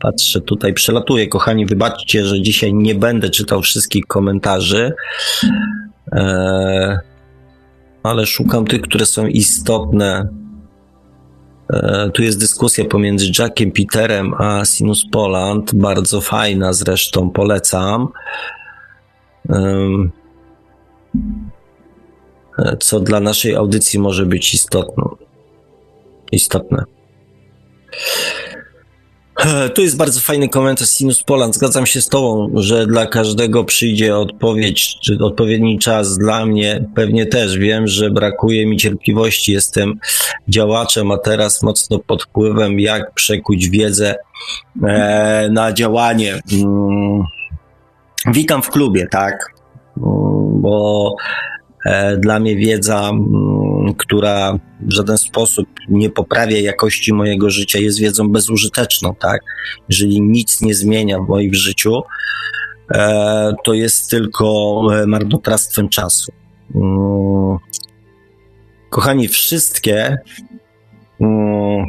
Patrzę tutaj, przelatuję, kochani, wybaczcie, że dzisiaj nie będę czytał wszystkich komentarzy, e, ale szukam tych, które są istotne tu jest dyskusja pomiędzy Jackiem Peterem a Sinus Poland, bardzo fajna zresztą, polecam. E, co dla naszej audycji może być istotne. Tu jest bardzo fajny komentarz Sinus Poland. Zgadzam się z Tobą, że dla każdego przyjdzie odpowiedź, czy odpowiedni czas. Dla mnie pewnie też. Wiem, że brakuje mi cierpliwości. Jestem działaczem, a teraz mocno pod wpływem, jak przekuć wiedzę e, na działanie. Mm, witam w klubie, tak? Mm, bo E, dla mnie wiedza, mm, która w żaden sposób nie poprawia jakości mojego życia, jest wiedzą bezużyteczną, tak? Jeżeli nic nie zmienia w moim życiu, e, to jest tylko e, marnotrawstwem czasu. Mm. Kochani, wszystkie mm,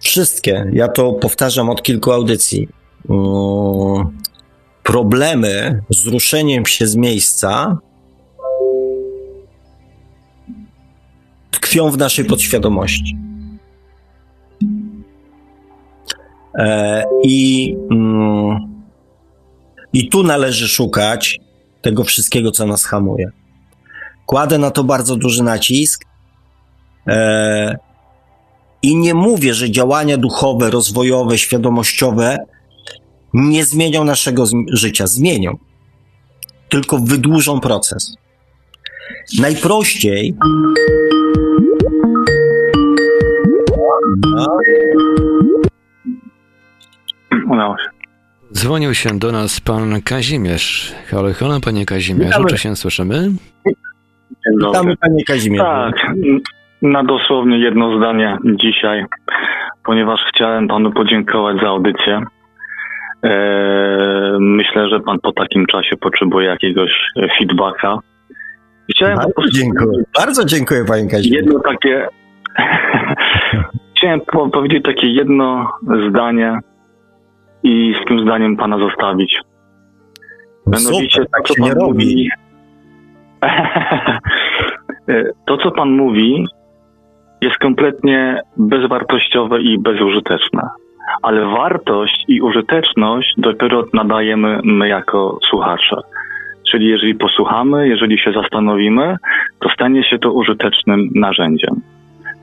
wszystkie, ja to powtarzam od kilku audycji, problemy z ruszeniem się z miejsca tkwią w naszej podświadomości. E, I, mm, I tu należy szukać tego wszystkiego, co nas hamuje. Kładę na to bardzo duży nacisk. E, I nie mówię, że działania duchowe, rozwojowe, świadomościowe nie zmienią naszego życia. Zmienią. Tylko wydłużą proces. Najprościej. Udało się. Dzwonił się do nas pan Kazimierz. Halo, halo, panie Kazimierzu, czy się słyszymy? Dzień dobry. Witamy panie Kazimierzu. Tak, na dosłownie jedno zdanie dzisiaj, ponieważ chciałem panu podziękować za audycję. Eee, myślę, że pan po takim czasie potrzebuje jakiegoś e, feedbacka. Chciałem po Bardzo prostu dziękuję. Bardzo dziękuję panie Kazimierzu. jedno takie. Chciałem po powiedzieć takie jedno zdanie i z tym zdaniem pana zostawić. Mianowicie Super, tak to, co pan mówi. to, co pan mówi, jest kompletnie bezwartościowe i bezużyteczne. Ale wartość i użyteczność dopiero nadajemy my jako słuchacze. Czyli jeżeli posłuchamy, jeżeli się zastanowimy, to stanie się to użytecznym narzędziem.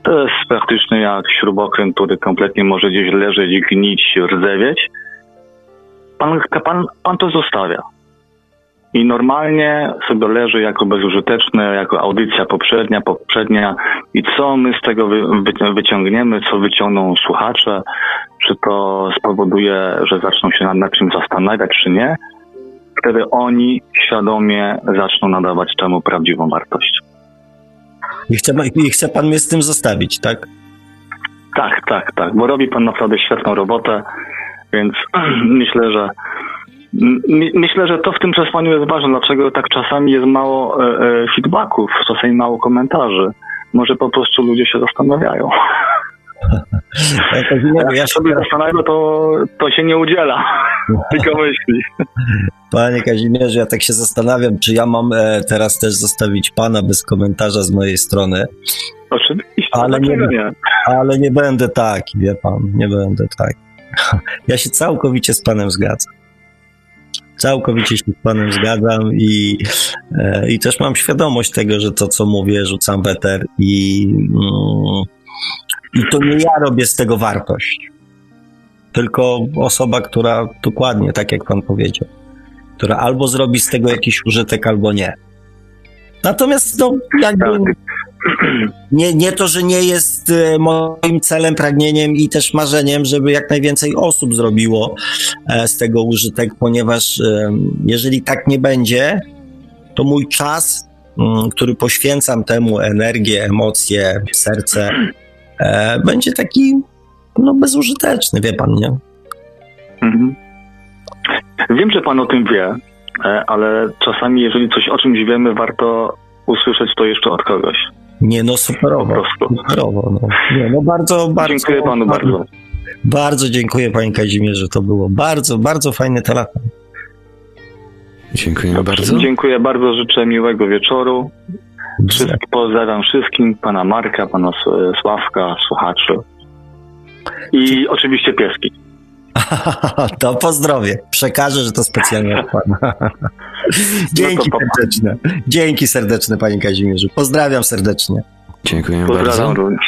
To jest praktycznie jak śrubokręt, który kompletnie może gdzieś leżeć, gnić, rdzewieć. Pan, pan, pan to zostawia. I normalnie sobie leży jako bezużyteczne, jako audycja poprzednia, poprzednia. I co my z tego wy, wy, wyciągniemy, co wyciągną słuchacze, czy to spowoduje, że zaczną się nad, nad czym zastanawiać, czy nie, wtedy oni świadomie zaczną nadawać temu prawdziwą wartość. I chce, I chce pan mnie z tym zostawić, tak? Tak, tak, tak, bo robi pan naprawdę świetną robotę, więc myślę, że myślę, że to w tym przesłaniu jest ważne, dlaczego tak czasami jest mało e, e, feedbacków, czasami mało komentarzy. Może po prostu ludzie się zastanawiają. Jak ja się sobie zastanawiam, to, to się nie udziela, tylko myśli. Panie Kazimierzu, ja tak się zastanawiam, czy ja mam e, teraz też zostawić pana bez komentarza z mojej strony, Oczywiście, Ale nie nie. ale nie będę taki, wie pan, nie będę taki. Ja się całkowicie z panem zgadzam. Całkowicie się z panem zgadzam i, e, i też mam świadomość tego, że to, co mówię, rzucam weter i, mm, i to nie ja robię z tego wartość, tylko osoba, która dokładnie, tak jak pan powiedział, która albo zrobi z tego jakiś użytek, albo nie. Natomiast no, jakby nie, nie to, że nie jest e, moim celem, pragnieniem i też marzeniem, żeby jak najwięcej osób zrobiło e, z tego użytek, ponieważ e, jeżeli tak nie będzie, to mój czas, mm, który poświęcam temu, energię, emocje, serce, będzie taki no, bezużyteczny, wie pan, nie? Mhm. Wiem, że pan o tym wie, ale czasami, jeżeli coś o czymś wiemy, warto usłyszeć to jeszcze od kogoś. Nie, no superowo. Superowo, no. Nie, no bardzo, bardzo. Dziękuję panu bardzo. Bardzo dziękuję panie Kazimierzu, to było bardzo, bardzo fajny telefon. Dziękujemy bardzo. Dziękuję bardzo, życzę miłego wieczoru. Wszystkich pozdrawiam wszystkim, pana Marka, pana Sławka, słuchaczy. I oczywiście pieski. To pozdrowie. Przekażę, że to specjalnie od pana. Dzięki No pa- serdeczne. Dzięki serdeczne, panie Kazimierzu. Pozdrawiam serdecznie. Dziękujemy Pozdrawiam bardzo. również.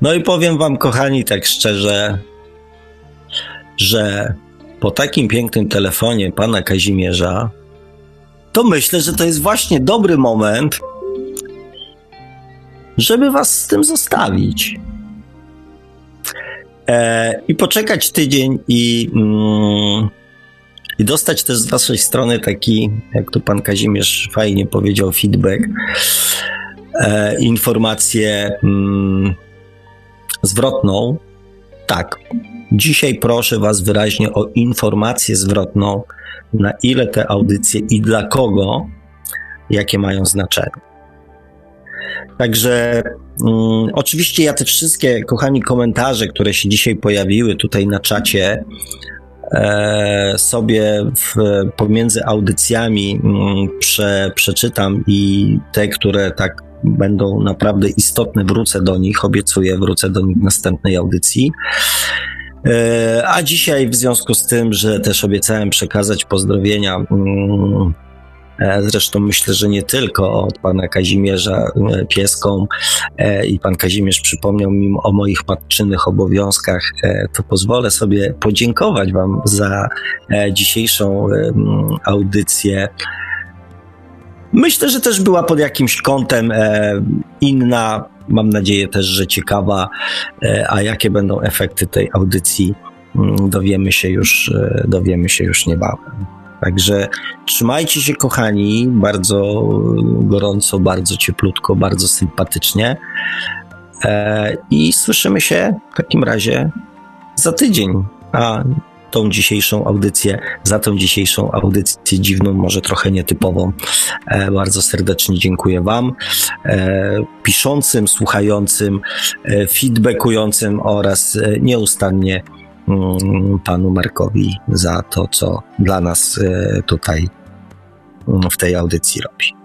No i powiem wam, kochani, tak szczerze, że po takim pięknym telefonie pana Kazimierza, to myślę, że to jest właśnie dobry moment, żeby was z tym zostawić. E, I poczekać tydzień i, mm, i dostać też z waszej strony taki, jak tu pan Kazimierz fajnie powiedział, feedback, e, informację mm, zwrotną. Tak, dzisiaj proszę was wyraźnie o informację zwrotną, na ile te audycje i dla kogo, jakie mają znaczenie. Także mm, oczywiście ja te wszystkie, kochani, komentarze, które się dzisiaj pojawiły tutaj na czacie, e, sobie w, pomiędzy audycjami mm, prze, przeczytam i te, które tak będą naprawdę istotne, wrócę do nich, obiecuję, wrócę do nich w następnej audycji. E, a dzisiaj w związku z tym, że też obiecałem przekazać pozdrowienia mm, zresztą myślę, że nie tylko od pana Kazimierza e, Pieską e, i pan Kazimierz przypomniał mi o moich matczynych obowiązkach, to pozwolę sobie podziękować wam za dzisiejszą audycję. Myślę, że też była pod jakimś kątem inna, mam nadzieję też, że ciekawa, a jakie będą efekty tej audycji dowiemy się już, dowiemy się już niebawem. Także trzymajcie się, kochani, bardzo gorąco, bardzo cieplutko, bardzo sympatycznie. E, I słyszymy się w takim razie za tydzień. A tą dzisiejszą audycję, za tą dzisiejszą audycję dziwną, może trochę nietypową. E, bardzo serdecznie dziękuję Wam, e, piszącym, słuchającym, feedbackującym oraz nieustannie panu Markowi za to, co dla nas e, tutaj mm, w tej audycji robi.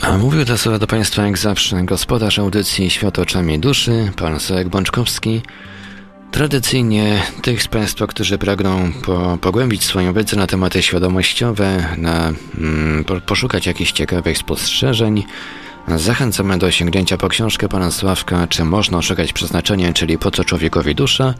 A mówił te słowa do Państwa jak zawsze gospodarz audycji Świat oczami duszy, pan Sławek Bączkowski. Tradycyjnie tych z Państwa, którzy pragną po, pogłębić swoją wiedzę na tematy świadomościowe, na, mm, po, poszukać jakichś ciekawych spostrzeżeń, zachęcamy do sięgnięcia po książkę pana Sławka, czy można szukać przeznaczenia, czyli po co człowiekowi dusza,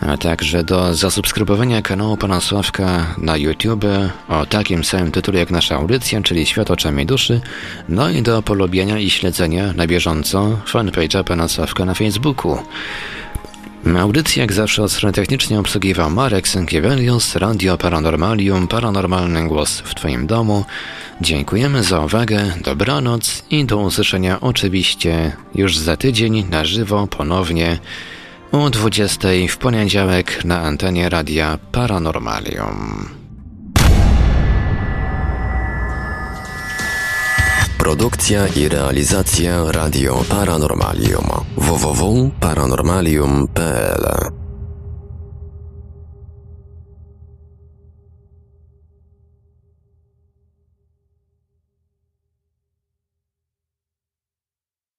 a także do zasubskrybowania kanału Pana Sławka na YouTube o takim samym tytule jak nasza audycja, czyli Świat oczami duszy, no i do polubienia i śledzenia na bieżąco fanpage'a Pana Sławka na Facebooku. Audycję jak zawsze od strony technicznej obsługiwał Marek Sękiewelius, Radio Paranormalium, Paranormalny Głos w Twoim domu. Dziękujemy za uwagę, dobranoc i do usłyszenia oczywiście już za tydzień na żywo ponownie o 20 w poniedziałek na antenie radia Paranormalium. Produkcja i realizacja Radio Paranormalium www.paranormalium.pl